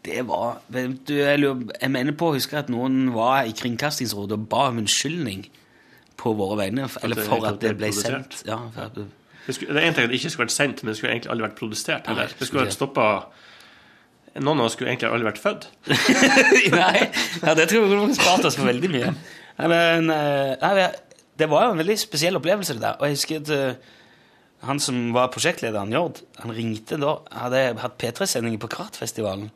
Det var du, jeg, mener på å huske at noen var i Kringkastingsrådet og ba om unnskyldning på våre vegne, eller for at det ble sendt. Ja, det, skulle, det er én ting at det ikke skulle vært sendt, men det skulle egentlig aldri vært produsert heller. Det skulle vært stoppa Noen av oss skulle egentlig aldri vært født. Nei, ja, det tror jeg kunne spart oss for veldig mye. Men eh, nei, det- det var jo en veldig spesiell opplevelse, det der. Og jeg husker at eh, han som var prosjektlederen, Jord, han ringte da, hadde hatt P3-sendinger på Kratfestivalen,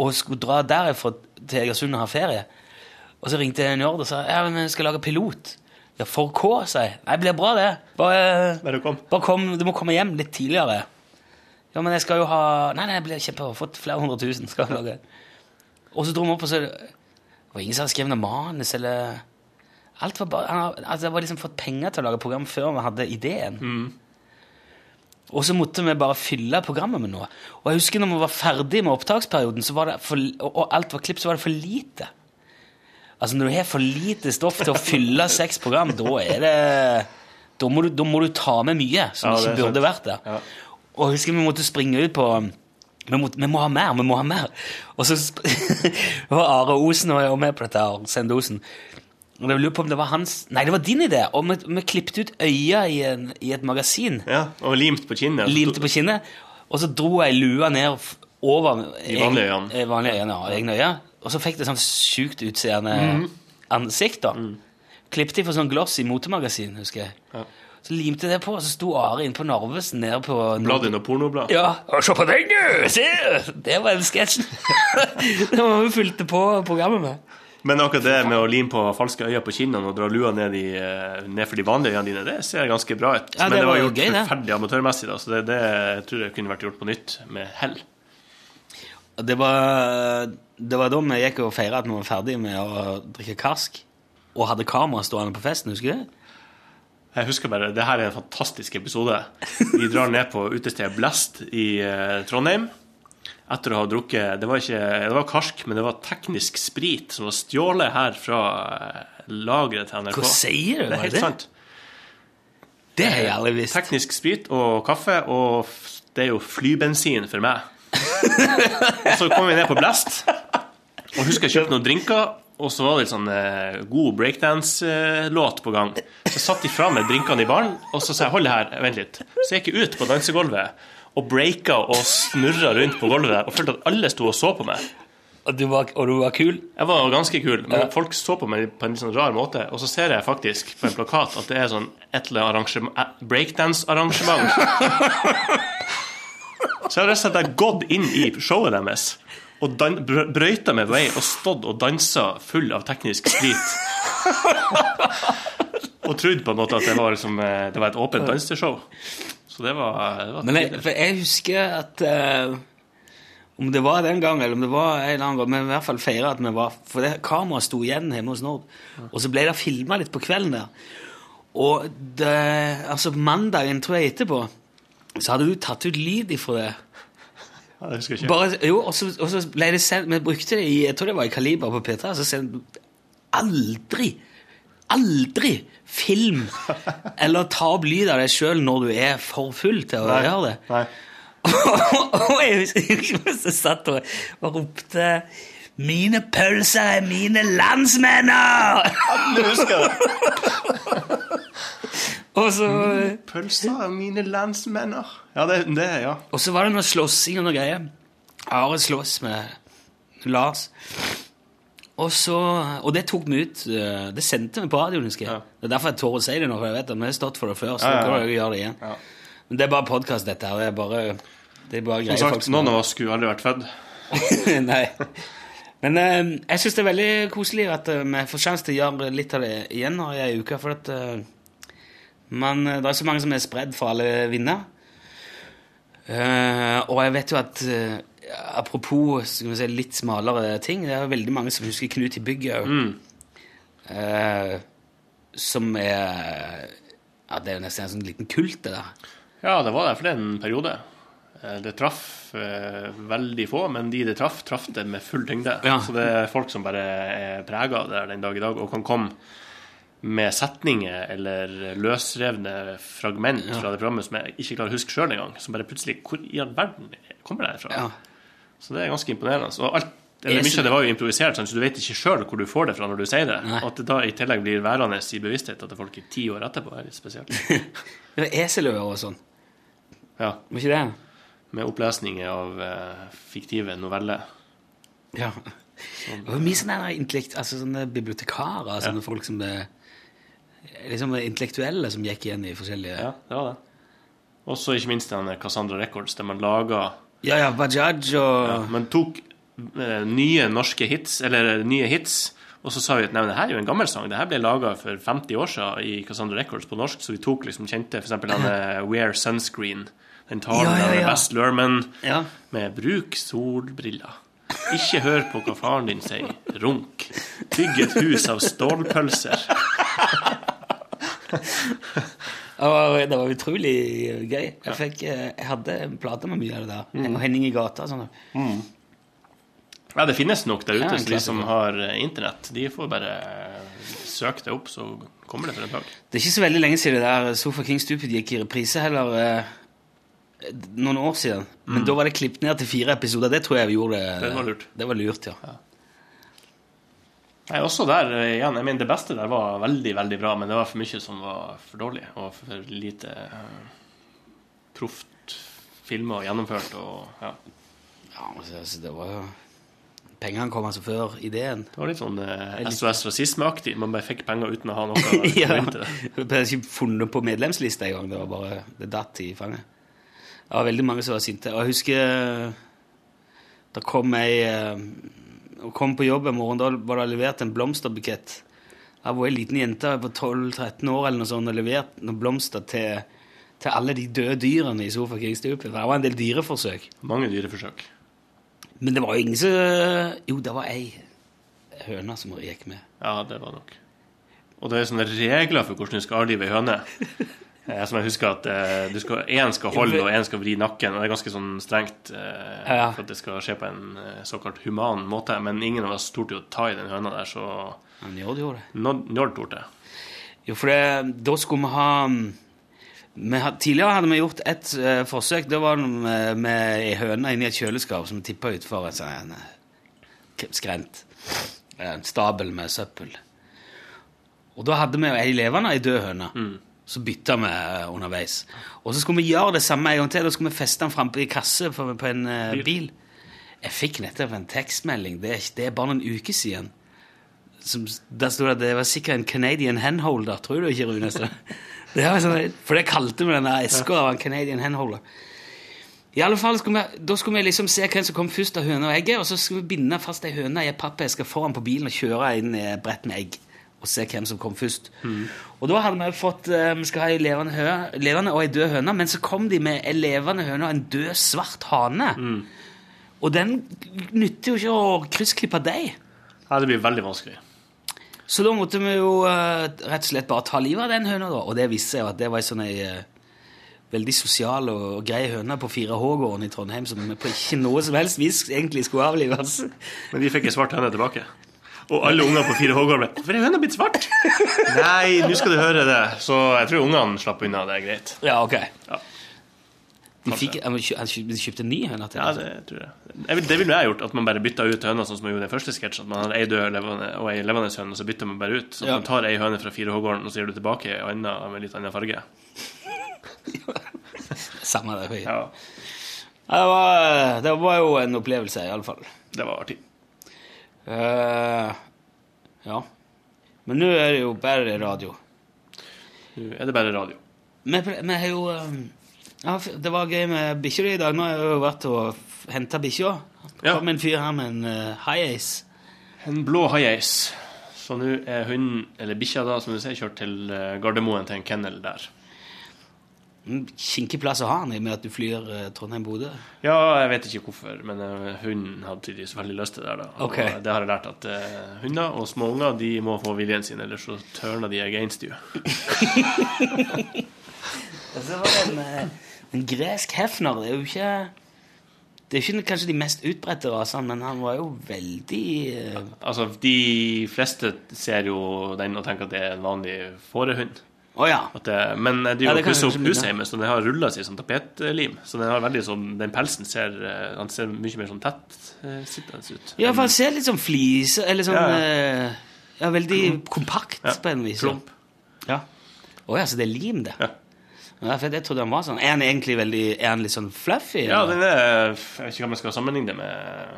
og skulle dra derfra til Egersund og ha ferie. Og så ringte Njord og sa ja, men jeg skal lage pilot. Ja, for K, sa jeg. Nei, det blir bra, det. Bare, Bare kom. bare kom, du må komme hjem litt tidligere. Ja, men jeg skal jo ha Nei, nei, jeg blir kjempe, fått flere hundre tusen. skal jeg lage. Og så dro vi opp, og så Det var ingen som hadde skrevet noe manus, eller Alt var bare, han har- altså, Jeg var liksom fått penger til å lage program før vi hadde ideen. Og så måtte vi bare fylle programmet med noe. Og jeg husker når vi var ferdig med opptaksperioden, så var det for, og og alt var klipp, så var det for lite. Altså Når du har for lite stoff til å fylle seks program, da er det Da må du, da må du ta med mye som Ja, ikke burde sant. vært der. Og jeg husker vi måtte springe ut på vi, må, vi må ha mer, vi må ha mer. Og så var Are Osen og jeg var med på dette, her, Sende Osen. Og jeg lurer på om det var hans Nei, det var din idé. Og vi, vi klippet ut øya i, en, i et magasin. Ja, Og limt på kinnet. Limte på kinnet. Og så dro jeg lua ned over De vanlige øyene. egen- vanlige øyene, Ja, egne øyne. Og så fikk det sånn sjukt utseende mm. ansikt, da. Klippet jeg for sånn gloss i motemagasin, husker jeg. Så limte jeg det på, og så sto Are inne på Narvesen nede på Bladet under pornoblad. Ja, og se på den, du! Se! Det var den sketsjen. det var vi fulgte på programmet med. Men akkurat det med å lime på falske øyne på kinnene og dra lua ned, i, eh, ned for de vanlige øynene dine, det ser ganske bra ut. Ja, Men det det var var gjort gøy, det. forferdelig amatørmessig, da, så det, det tror jeg kunne vært gjort på nytt med hell. Det var, det var da vi gikk og feira at vi var ferdig med å drikke karsk, og hadde kamera stående på festen, husker du det? Jeg husker bare, det her er en fantastisk episode. Vi drar ned på utestedet Blast i eh, Trondheim. Etter å ha drukket Det var ikke det var karsk, men det var teknisk sprit som var stjålet her fra eh, lageret til NRK. Hva sier du? Det er helt det? sant. Det har jeg aldri visst. Teknisk sprit og kaffe, og det er jo flybensin for meg. og så kom vi ned på Blest, og husker jeg kjøpte noen drinker. Og så var det litt sånn eh, god breakdance-låt på gang. Så satt de fra med drinkene i baren, og så sa jeg hold det her, vent litt. Så jeg gikk jeg ut på dansegulvet og breaka og snurra rundt på gulvet og følte at alle sto og så på meg. Og du var, og du var kul? Jeg var ganske kul, men folk så på meg på en sånn rar måte. Og så ser jeg faktisk på en plakat at det er sånn et eller annet eh, breakdance-arrangement. Så jeg har rett og slett gått inn i showet deres og dan brøyta meg vei og stått og dansa full av teknisk sprit. og trodd på en måte at det var, liksom, eh, det var et åpent danseshow. Så det var, det var Men jeg, jeg husker at uh, Om det var den gangen, eller om det var en eller annen gang, men i hvert fall feira at vi var For det kameraet sto igjen hjemme hos Nord. Og så ble det filma litt på kvelden der. Og det, altså mandagen, tror jeg, etterpå, så hadde du tatt ut lyd ifra det. ja, det husker jeg ikke. Bare, jo, og så, og så ble det sendt Vi brukte det i Jeg tror det var i Kaliber på P3. Så sendte aldri, aldri film eller ta opp lyd av deg sjøl når du er for full til å Nei. gjøre det. Nei. og jeg husker jeg satt og, og ropte 'Mine pølser er mine landsmenner!' Du husker det? og så Pølser er mine landsmenner. Ja, det, det ja. Og så var det noe slåssing og noe greier. Are slåss med Lars. Og, så, og det tok vi ut. eh, Det sendte vi på radioen, husker jeg. Ja. Det er derfor jeg tør å si det nå, for jeg vet at vi har stått for det før. Så Ja, ja, ja. jeg gjøre det igjen. Ja. Men det er bare podkast, dette her. Det er bare, det er bare Som greier folk sagt, noen av oss skulle aldri vært født. Nei. Men eh, jeg syns det er veldig koselig at eh, vi får sjanse til å gjøre litt av det igjen nå i ei uke. For at, uh, eh, det er så mange som er spredd for alle vinder. Uh, og jeg vet jo at eh, Apropos si, litt smalere ting, det er veldig mange som husker Knut i bygget òg. Eh, som er Ja, det er nesten en sånn liten kult, det der. Ja, det var det for en periode. Eh, Det traff eh, veldig få, men de det traff, traff det med full tyngde. Ja. Så det er folk som bare er prega av det den dag i dag, og kan komme med setninger eller løsrevne fragment fra det programmet som jeg ikke klarer å huske sjøl engang. Som bare plutselig Hvor i all verden kommer det herfra? Ja. Så det er ganske imponerende. Og alt, eller mye av det var jo improvisert, sånn, så du vet ikke sjøl hvor du får det fra når du sier det. Nei. Og at det da i tillegg blir værende i bevisstheten til folk i ti år etterpå, er litt spesielt. Det er Eseløer og sånn. Ja, Var ikke det? Med opplesninger av eh, fiktive noveller. Ja. Det var mye sånne, intellekt, altså sånne bibliotekarer, sånne folk som det liksom intellektuelle som gikk igjen i forskjellige Ja, det var det. Også ikke minst den Cassandra Records, der man laga Ja, ja, Bajaj og ja, Man tok eh, nye norske hits, eller nye hits, og så sa vi at nei, det her er jo en gammel sang. Det her ble laga for 50 år siden i Cassandra Records på norsk, så vi tok liksom kjente f.eks. denne Wear Sunscreen. Den talen Ja, ja, av ja. Best Lerman Ja. med 'bruk solbriller'. Ikke hør på hva faren din sier. Runk. Bygg et hus av stålpølser. Det var, det var utrolig gøy. Jeg, fikk, eh, jeg hadde en plate med mye av det der. Og Henning i gata og sånn. Ja, det finnes nok der ute, så de som har eh, internett, de får bare eh, søke det opp, så kommer det for en dag. Det er ikke så veldig lenge siden det der Sofa King Stupid gikk i reprise heller. noen år siden. Men da var det klippet ned til fire episoder. Det tror jeg vi gjorde. Det var lurt. Det var lurt, ja. Nei, også der eh, igjen, jeg mener Det beste der var veldig, veldig bra, men det var for mye som var for dårlig, og for lite uh, proft filma og gjennomført. og ja. ja altså, altså, det var jo Pengene kom altså før ideen. Det var litt sånn eh, SOS rasismeaktig. Man bare fikk penger uten å ha noe å ja. det. Ble ikke funnet på medlemslista engang. Det var bare det datt i fanget. Det var veldig mange som var sinte. Og jeg husker da kom ei Hun kom på jobb en morgen, da var det levert en blomsterbukett. Jeg var ei liten jente på 12-13 år eller noe sånt og levert noen blomster til, til alle de døde dyrene i Sofa King Stupid. Det var en del dyreforsøk. Mange dyreforsøk. Men det var jo ingen som Jo, det var ei høne som gikk med. Ja, det var nok. Og det er sånne regler for hvordan du skal avlive ei høne. Eh, Som jeg husker at eh, skal, skal holde, og én skal vri nakken. Og det er ganske sånn strengt eh, Ja. for at det skal skje på en såkalt human måte. Men ingen av oss torde jo ta i den høna der, så Njål gjorde det. Njord Njord torde. Jo, for det, da skulle vi ha had, Tidligere hadde vi gjort et uh, forsøk. Det var det med, med ei høne inni et kjøleskap som tippa utfor en sånn eh, skrent. En stabel med søppel. Og da hadde vi ei levende ei død høne. Så bytta vi eh, underveis. Og så skulle vi gjøre det samme en gang til. Da skulle vi feste den frampå i kasse på, på en uh, Bil. Jeg fikk nettopp en tekstmelding. Det er, det er bare noen uker siden som, der stod det at det var sikkert en Canadian handholder. Tror du ikke, Rune? Så, det var sånn, for det kalte vi den der eska en Canadian handholder. I alle fall skulle vi, Da skulle vi liksom se hvem som kom først av høna og egget, og så skulle vi binde fast ei høne i ei pappeske foran på bilen og kjøre inn i brett med egg. Og se hvem som kom først. Og da hadde vi fått eh, Vi skal ha ei levende, hø, levende og ei død høne, men så kom de med ei levende høne og en død, svart hane. Og den nytter jo ikke å kryssklippe deg. Ja, det blir veldig vanskelig. Så da måtte vi jo eh, rett og slett bare ta livet av den høna, da. Og det viste seg jo at det var ei sånn ei eh, veldig sosial og, og grei høne på 4H-gården i Trondheim som på ikke noe som helst vis egentlig skulle avlives. Men de fikk ei svart høne tilbake. Og alle unger på 4H-gården ble 'Hvorfor er høna blitt svart?' Nei, nå skal du høre det. Så jeg tror ungene slapp unna. Det er greit. Ja, ok. Ja. De fikk, de kjøpte ny høne til Ja, altså. det tror jeg. jeg vil, det ville jeg gjort, at man bare bytta ut høna, sånn som man gjorde i den første sketsjen. At man har ei død levende, og ei levende høne, og så bytter man bare ut. Så Ja. man tar ei høne fra 4H-gården, og så gir du tilbake ei anna med litt annen farge. Samme det. Ja. Ja, Det, var, det var jo en opplevelse, i alle fall. det var artig. Eh, ja. Men nå er det jo bare radio. Nå er det bare radio. Vi, vi har jo eh, ja, Det var gøy med bikkja i dag. Nå har jeg jo vært og henta bikkja. Ja. kom en fyr her med en uh, high ace. En blå high-ace. Så nå er hunden, eller bikkja da, som du sier, kjørt til eh, Gardermoen til en kennel der. En Kinkig plass å ha han i med at du flyr eh, Trondheim-Bodø. Ja, jeg vet ikke hvorfor, men eh, hunden hadde tydeligvis veldig lyst til det. da. Okay. Det har jeg lært at uh, hunder og små unger de må få viljen sin, ellers så tørner de against you. Så var det en, en gresk hefner. Det er jo ikke Det er ikke kanskje de mest utbredte rasene, men han var jo veldig uh... Altså, de fleste ser jo den og tenker at det er en vanlig fårehund. Å ja. Det, men de Ja, det er pusser opp huset hjemme, så den har rulla seg som tapetlim. Så den har veldig sånn Den pelsen ser den ser mye mer sånn tettsittende ut. Ja, for den ser litt sånn flise Eller sånn Ja, eh, Ja, veldig kompakt Ja. på en vis. ja. Klump. Ja. Å ja, så det er lim, det? Ja. Ja, for jeg trodde han var sånn. Er han egentlig veldig Er han litt sånn fluffy? Ja, det den er Jeg vet ikke hva man skal sammenligne det med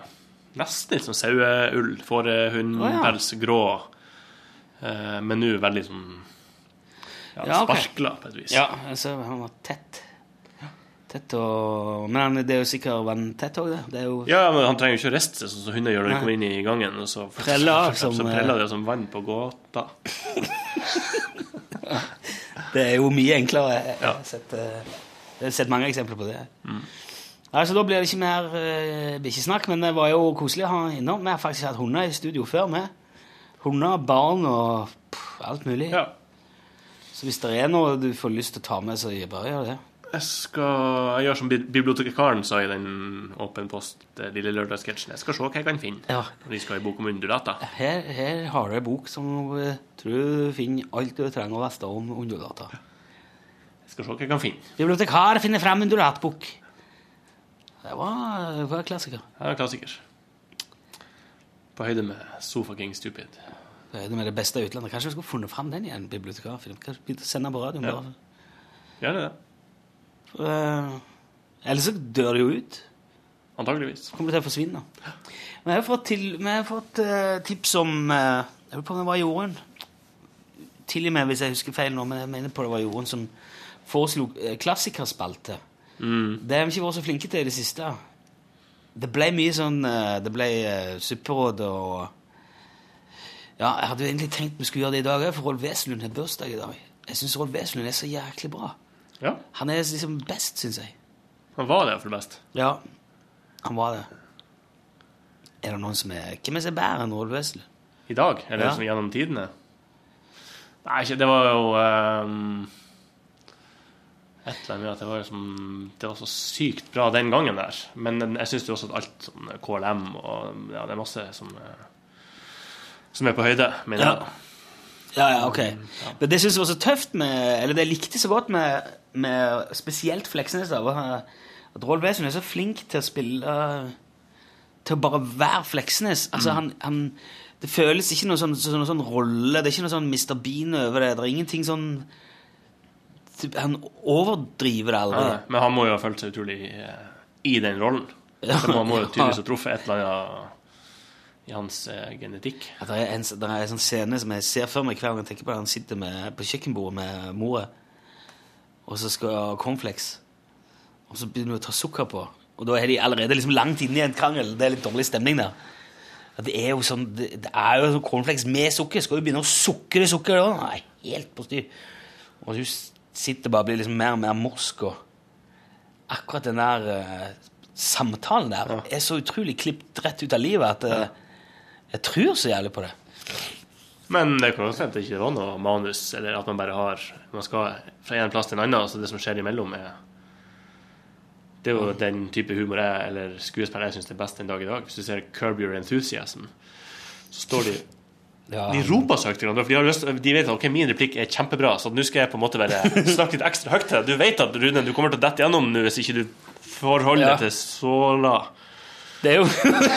Nesten litt sånn saueull. Fårehundpels, grå. Eh, men nå veldig sånn ja, Ja, okay. sparkla på et vis. Ja, altså, han var tett. Tett og Men han, det er jo sikkert vanntett òg, det. Det jo Ja, men Han trenger jo ikke å riste seg sånn som hunder gjør når de kommer inn i gangen. Og så Preller så, som, eh, preller det som vann på gåta. Det er jo mye enklere. Jeg har sett, eh, jeg har sett mange eksempler på det. Altså, da blir det ikke mer uh, blir ikke snakk, men det var jo koselig å ha innom. Vi har faktisk hatt hunder i studio før. med Hunder, barn og pff, alt mulig. Ja. Så hvis det er noe du får lyst til å ta med, så bare gjør det. Jeg skal Jeg gjør som bibliotekaren sa i den Åpen post, lille lørdagssketsjen. Jeg skal se hva jeg kan finne. Ja. Når de skal i bok om underdata. Her, her har du en bok som tror du finner alt du trenger å vite om underdata. Jeg skal se hva jeg kan finne. Bibliotekar finner frem undulatbok. Det var, det var klassiker. Det er klassiker. På høyde med Sofa King Stupid. Det det med det beste utlandet. Kanskje vi skulle funnet frem den igjen, bibliotekarfilm. Sende på radioen. Ja. bare. Gjør det? Eh, Ellers så dør det jo ut. Antageligvis. Kommer det til å forsvinne. Vi har fått, til, vi har fått uh, tips om uh, Jeg lurer på om det var Jorunn. Tilgi meg hvis jeg husker feil nå, men jeg mener på det var Jorunn som foreslo klassikerspalte. Det har vi ikke vært så flinke til i det siste. Det ble mye sånn Det ble uh, supperåd og Ja, jeg hadde egentlig tenkt vi skulle gjøre det i dag òg, for Rolf Wesenlund har bursdag i dag. Jeg syns Rolf Wesenlund er så jæklig bra. Ja. Han er liksom best, syns jeg. Han var det iallfall best. Ja, han var det. Er det noen som er Hvem er som er bedre enn Rolf Wesenlund? I dag? Eller Ja. som gjennom tidene? Nei, ikke Det var jo um, Et eller annet med at det var, liksom, det var så sykt bra den gangen der. Men jeg syns jo også at alt sånn KLM og Ja, det er masse som eh, Som er på høyde, mener Ja. jeg. Ja, ja, ok. Men det syns jeg var så tøft med Eller det likte så godt med, med spesielt Fleksnes, da, var at Roald Wesen er så flink til å spille Til å bare være Fleksnes. Altså, han, han Det føles ikke noe sånn, sånn, sånn rolle, det er ikke noe sånn Mr. Bean over det. Det er ingenting sånn Han overdriver det aldri. Ja, men han må jo ha følt seg utrolig eh, i den rollen. Han Så må jo tydeligvis ha truffet et eller annet i hans uh, genetikk. Ja, det er en, det er en sånn scene som jeg ser for meg hver gang jeg tenker på det. Han sitter med, på kjøkkenbordet med mora, og så skal ha cornflakes. Og så begynner hun å ta sukker på. Og da er de allerede liksom langt inne i en krangel. Det er litt dårlig stemning der. Det er jo sånn Det, det er jo sånn cornflakes med sukker. Skal du begynne å sukre sukker da? Nei, helt på styr. Og hun sitter bare og blir liksom mer og mer morsk. Og akkurat den der uh, samtalen der er så utrolig klippet rett ut av livet at eh, jeg tror så jævlig på det. Men det kan også hende det ikke var noe manus, eller at man bare har Man skal fra en plass til en annen, så det som skjer imellom, er Det er jo den type humor jeg, eller skuespill jeg syns er best den dag i dag. Hvis du ser Curb Your Enthusiasm, så står de Ja. De roper så høyt til hverandre, for de, har lyst, de vet at okay, min replikk er kjempebra, så nå skal jeg på en måte bare snakke litt ekstra høyt til deg. Du vet at Rune, du kommer til å dette gjennom nå hvis ikke du forholder Ja. deg til såla. Det er jo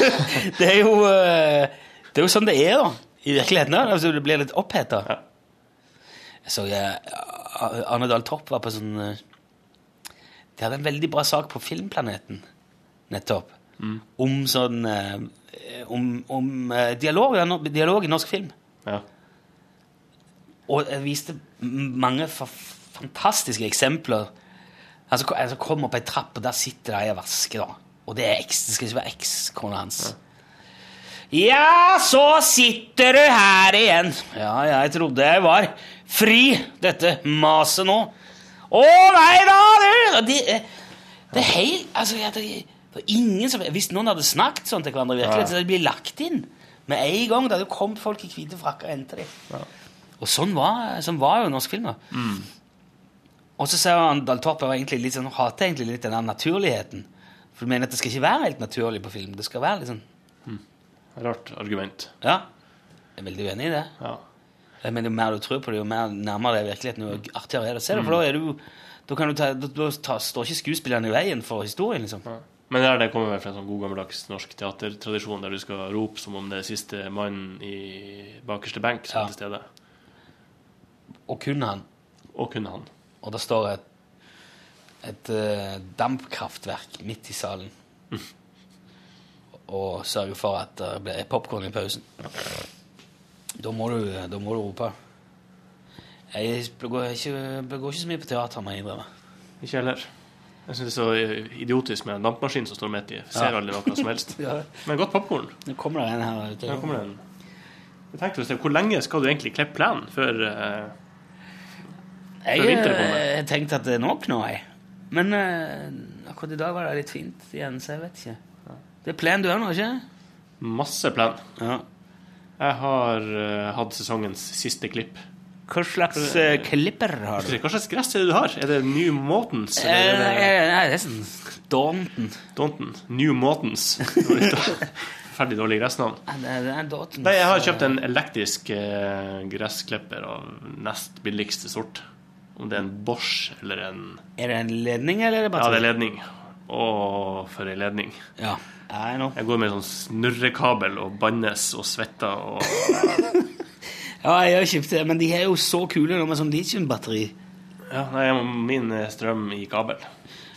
Det er jo eh, Det er jo sånn det er, da. I virkeligheten. da. Altså, det blir litt oppheta. Ja. Jeg så jeg, Arne Dahl Torp var på sånn eh, De hadde en veldig bra sak på Filmplaneten nettopp. Om sånn eh, Om, om eh, dialog, dialog i norsk film. Ja. Og jeg viste mange fantastiske eksempler. Altså, altså på opp ei trapp, og der sitter det ei og vasker, da. Og det, er eks, det skal ikke være ekskona hans. Ja. Så sitter du her igjen. Ja, jeg trodde jeg var fri, dette maset nå. Å nei da! du! det, er- det er helt altså, jeg, det, ingen som, Hvis noen hadde snakket sånn til hverandre, virkelig, så hadde det blitt lagt inn med en gang. Det hadde kommet folk i hvite frakker og hentet dem. Og sånn var, sånn var jo norsk film. da. Og så ser han Dahl Torp egentlig litt sånn, hater egentlig litt den der naturligheten. For du mener at det skal ikke være helt naturlig på film. Det skal være litt sånn Rart argument. Ja. Jeg er veldig uenig i det. Ja. Men jo mer du tror på det, jo mer nærmere det er virkeligheten, jo artigere er det å se det. For da er du da, kan du ta, da, da ta, står ikke skuespillerne i veien for historien, liksom. Men det, er- det kommer vel fra en sånn god gammeldags norsk teatertradisjon der du skal rope som om det er siste mannen i bakerste benk som Ja. er til stede. Og kun han. Og kun han. Og det står et, et uh, dampkraftverk midt i salen. Og sørge for at det blir popkorn i pausen. Da må du, da må du rope. Jeg går ikke, går ikke så mye på teater, må jeg innrømme. Ikke heller. Jeg syns det er så idiotisk med en dampmaskin som står midt i. Ser Ja. aldri noe som helst. Ja. Men godt popkorn. Nå kommer det en her ute. Her kommer det en. Jeg tenkte, Hvor lenge skal du egentlig klippe plenen før uh, Før vinteren kommer. Jeg tenkte at det er nok nå, jeg. Men uh, akkurat i dag var det litt fint igjen, så jeg vet ikke. Det er plen du har nå, ikke masse plen? Ja. Jeg har uh, hatt sesongens siste klipp. Hva slags uh, klipper har du? Hva slags gress er det du har? Er det New Mortons? Eh, nei, det er sånn Daunton. Daunton? New Mortons? Ferdig dårlig gressnavn. Nei, jeg har kjøpt en elektrisk eh, gressklipper av nest billigste sort. Om det er en Bosch eller en Er det en ledning, eller er det Ja, det er ledning. Å, for ei ledning. Ja. Nei, nå. Jeg går med sånn snurrekabel og bannes og svetter og Ja, jeg har kjøpt det, men de er jo så kule nå med sånn litiumbatteri. Ja, nei, jeg må- min eh, strøm i kabel.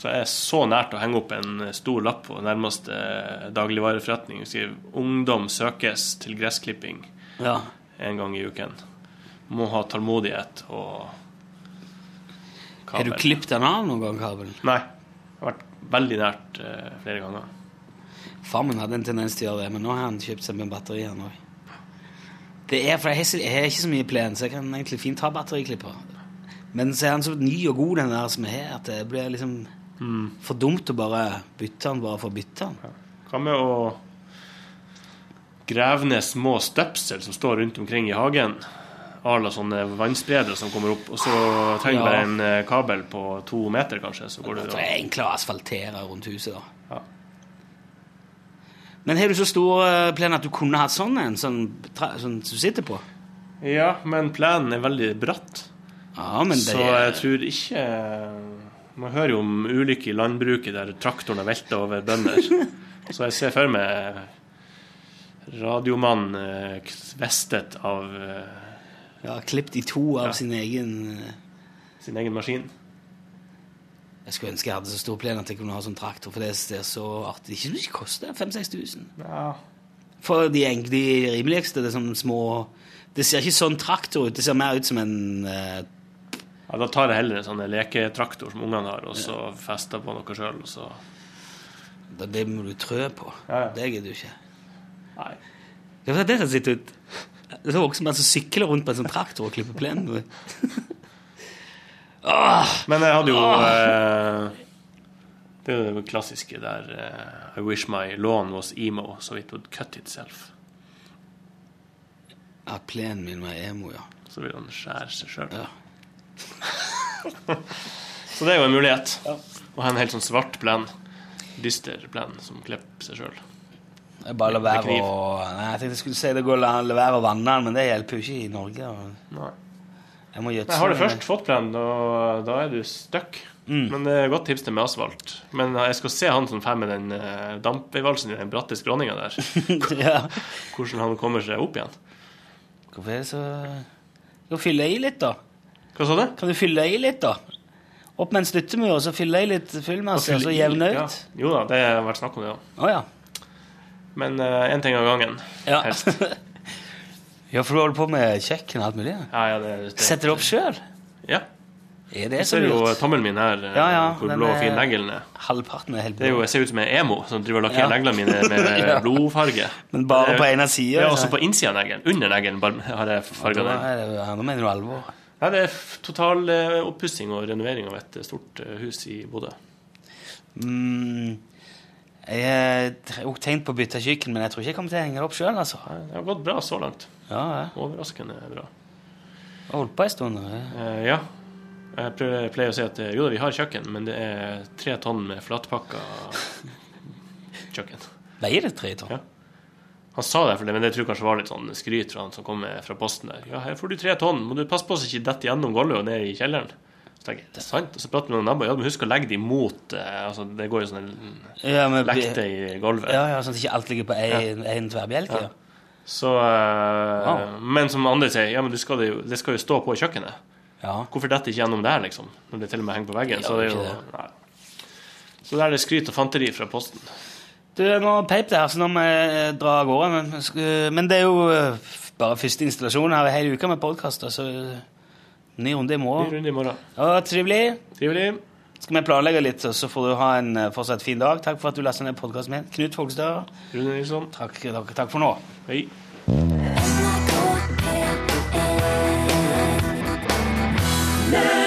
Så jeg er så nært å henge opp en eh, stor lapp på nærmeste eh, dagligvareforretning. og skrive 'Ungdom søkes til gressklipping' Ja. en gang i uken. Må ha tålmodighet og Har du klippet den av noen gang, kabelen? Nei. Jeg har vært veldig nært uh, flere ganger. Far min hadde en tendens til å gjøre det, men nå har han kjøpt seg med batteri han òg. Det er, for jeg har, så- jeg har ikke så mye plen, så jeg kan egentlig fint ha batteriklipper. Men så er han så ny og god, den der som jeg har, at det blir liksom for dumt å bare bytte den bare for å bytte den. Hva med å grave ned små støpsel som står rundt omkring i hagen? Arla sånne vannspredere som kommer opp, og så trenger du Ja. en eh, kabel på to meter, kanskje, så går det Det er enklere å asfaltere rundt huset, da. Men har du så stor eh, plen at du kunne hatt sånn en, sånn, sånn som du sitter på? Ja, men plenen er veldig bratt. Ja, men det Så jeg tror ikke Man hører jo om ulykker i landbruket der traktoren har velta over bønder. Så jeg ser for meg radiomannen kvestet vestet av eh, Ja, klippet i to av Ja. sin egen eh, sin egen maskin. Jeg skulle ønske jeg hadde så stor plen at jeg kunne ha sånn traktor, for det ser så artig. Ikke mye koster 5000-6000. Ja. For de, de rimeligste, det er sånn små Det ser ikke sånn traktor ut, det ser mer ut som en eh, ja, Da tar jeg heller en sånn leketraktor som ungene har, og så fester på noe sjøl, og så Det, det må du trø på. Ja, ja. Det gidder du ikke. Nei. Det er det som sitter ut. Det er også en som sykler rundt på en sånn traktor og klipper plenen. Men jeg hadde jo eh, Det er jo det klassiske der eh, I wish my lawn was emo, so it would cut itself. Ja, plenen min var emo, ja. Så vil han skjære seg sjøl. Ja. Så det er jo en mulighet. Å ha en helt sånn svart plen. Dyster plen som klipper seg sjøl. Jeg bare la Med være å Nei, jeg tenkte jeg skulle si det går å la være å vanne den, men det hjelper jo ikke i Norge. Nei. Jeg må gjødsle har du først fått plen, da, da er du stuck. Mm. Men det er godt tips til med asfalt. Men jeg skal se han som fer med den uh, dampveivalsen i den bratte skråninga der. ja. Hvordan han kommer seg opp igjen. Hvorfor er det så Jo, du fylle i litt, da? Hva sa du? Kan du fylle i litt, da? Opp med en støttemur, og så fylle i litt fyllmasse, og så jevne Ja. ut? Jo da, det har vært snakk om det, ja. Oh, ja. Men én ting av gangen. Ja. Helst. ja, for du holder på med kjøkken og alt mulig? ja. Ja, det, det. Setter du opp sjøl? Ja. Er det Jeg så ser jo tommelen min her, eh, Ja, ja, hvor blå og fin neglen er. Halvparten er helt Det er jo, blå. jeg ser ut som en emo som driver og lakkerer Ja. neglene mine med Ja. blodfarge. Men bare er- på ene sida? Ja, også på innsida av neglen. Under neglen har jeg farga den. da mener du alvor. Ja, det er total eh, oppussing og renovering av et eh, stort eh, hus i Bodø. Mm, jeg har tenkt på å bytte kjøkken, men jeg tror ikke jeg kommer til å henge det opp sjøl. Altså. Det har gått bra så langt. Ja, ja. Overraskende bra. Jeg holdt på en stund. Ja. Eh, ja. Jeg pleier, å si at eh, jo da, vi har kjøkken, men det er tre tonn med flatpakka kjøkken. Veier det tre tonn? Ja. Han sa det, for det, men det tror jeg kanskje var litt sånn skryt fra han som kom med fra posten der. Ja, her får du tre tonn, må du passe på så ikke detter gjennom gulvet og ned i kjelleren. Så tenker jeg, det er sant? Og så prater vi med naboer, ja, men husk å legge dem mot eh, altså, Det går jo sånn en Ja, lekte i gulvet. ja, ja, sånn at ikke alt ligger på en, en tverrbjelke. Ja. Så, eh, Wow. Men som andre sier, ja, men det skal jo, det skal jo stå på kjøkkenet. Ja. Hvorfor detter ikke gjennom der, liksom? Når det til og med henger på veggen. Ja, så det er jo nei. Så der er det skryt og fanteri fra Posten. Du, nå peip det her, så nå må jeg dra av gårde. Men, men det er jo eh, bare første installasjon her i hele uka med podkaster, så ny runde i Ny morgen. runde i morgen. Ja, trivelig. Trivelig. Skal vi planlegge litt, og så får du ha en eh, fortsatt fin dag. Takk for at du leste ned podkasten min. Knut Fogstad, Rune Nilsson. takk, takk, takk for nå. Hei. NRK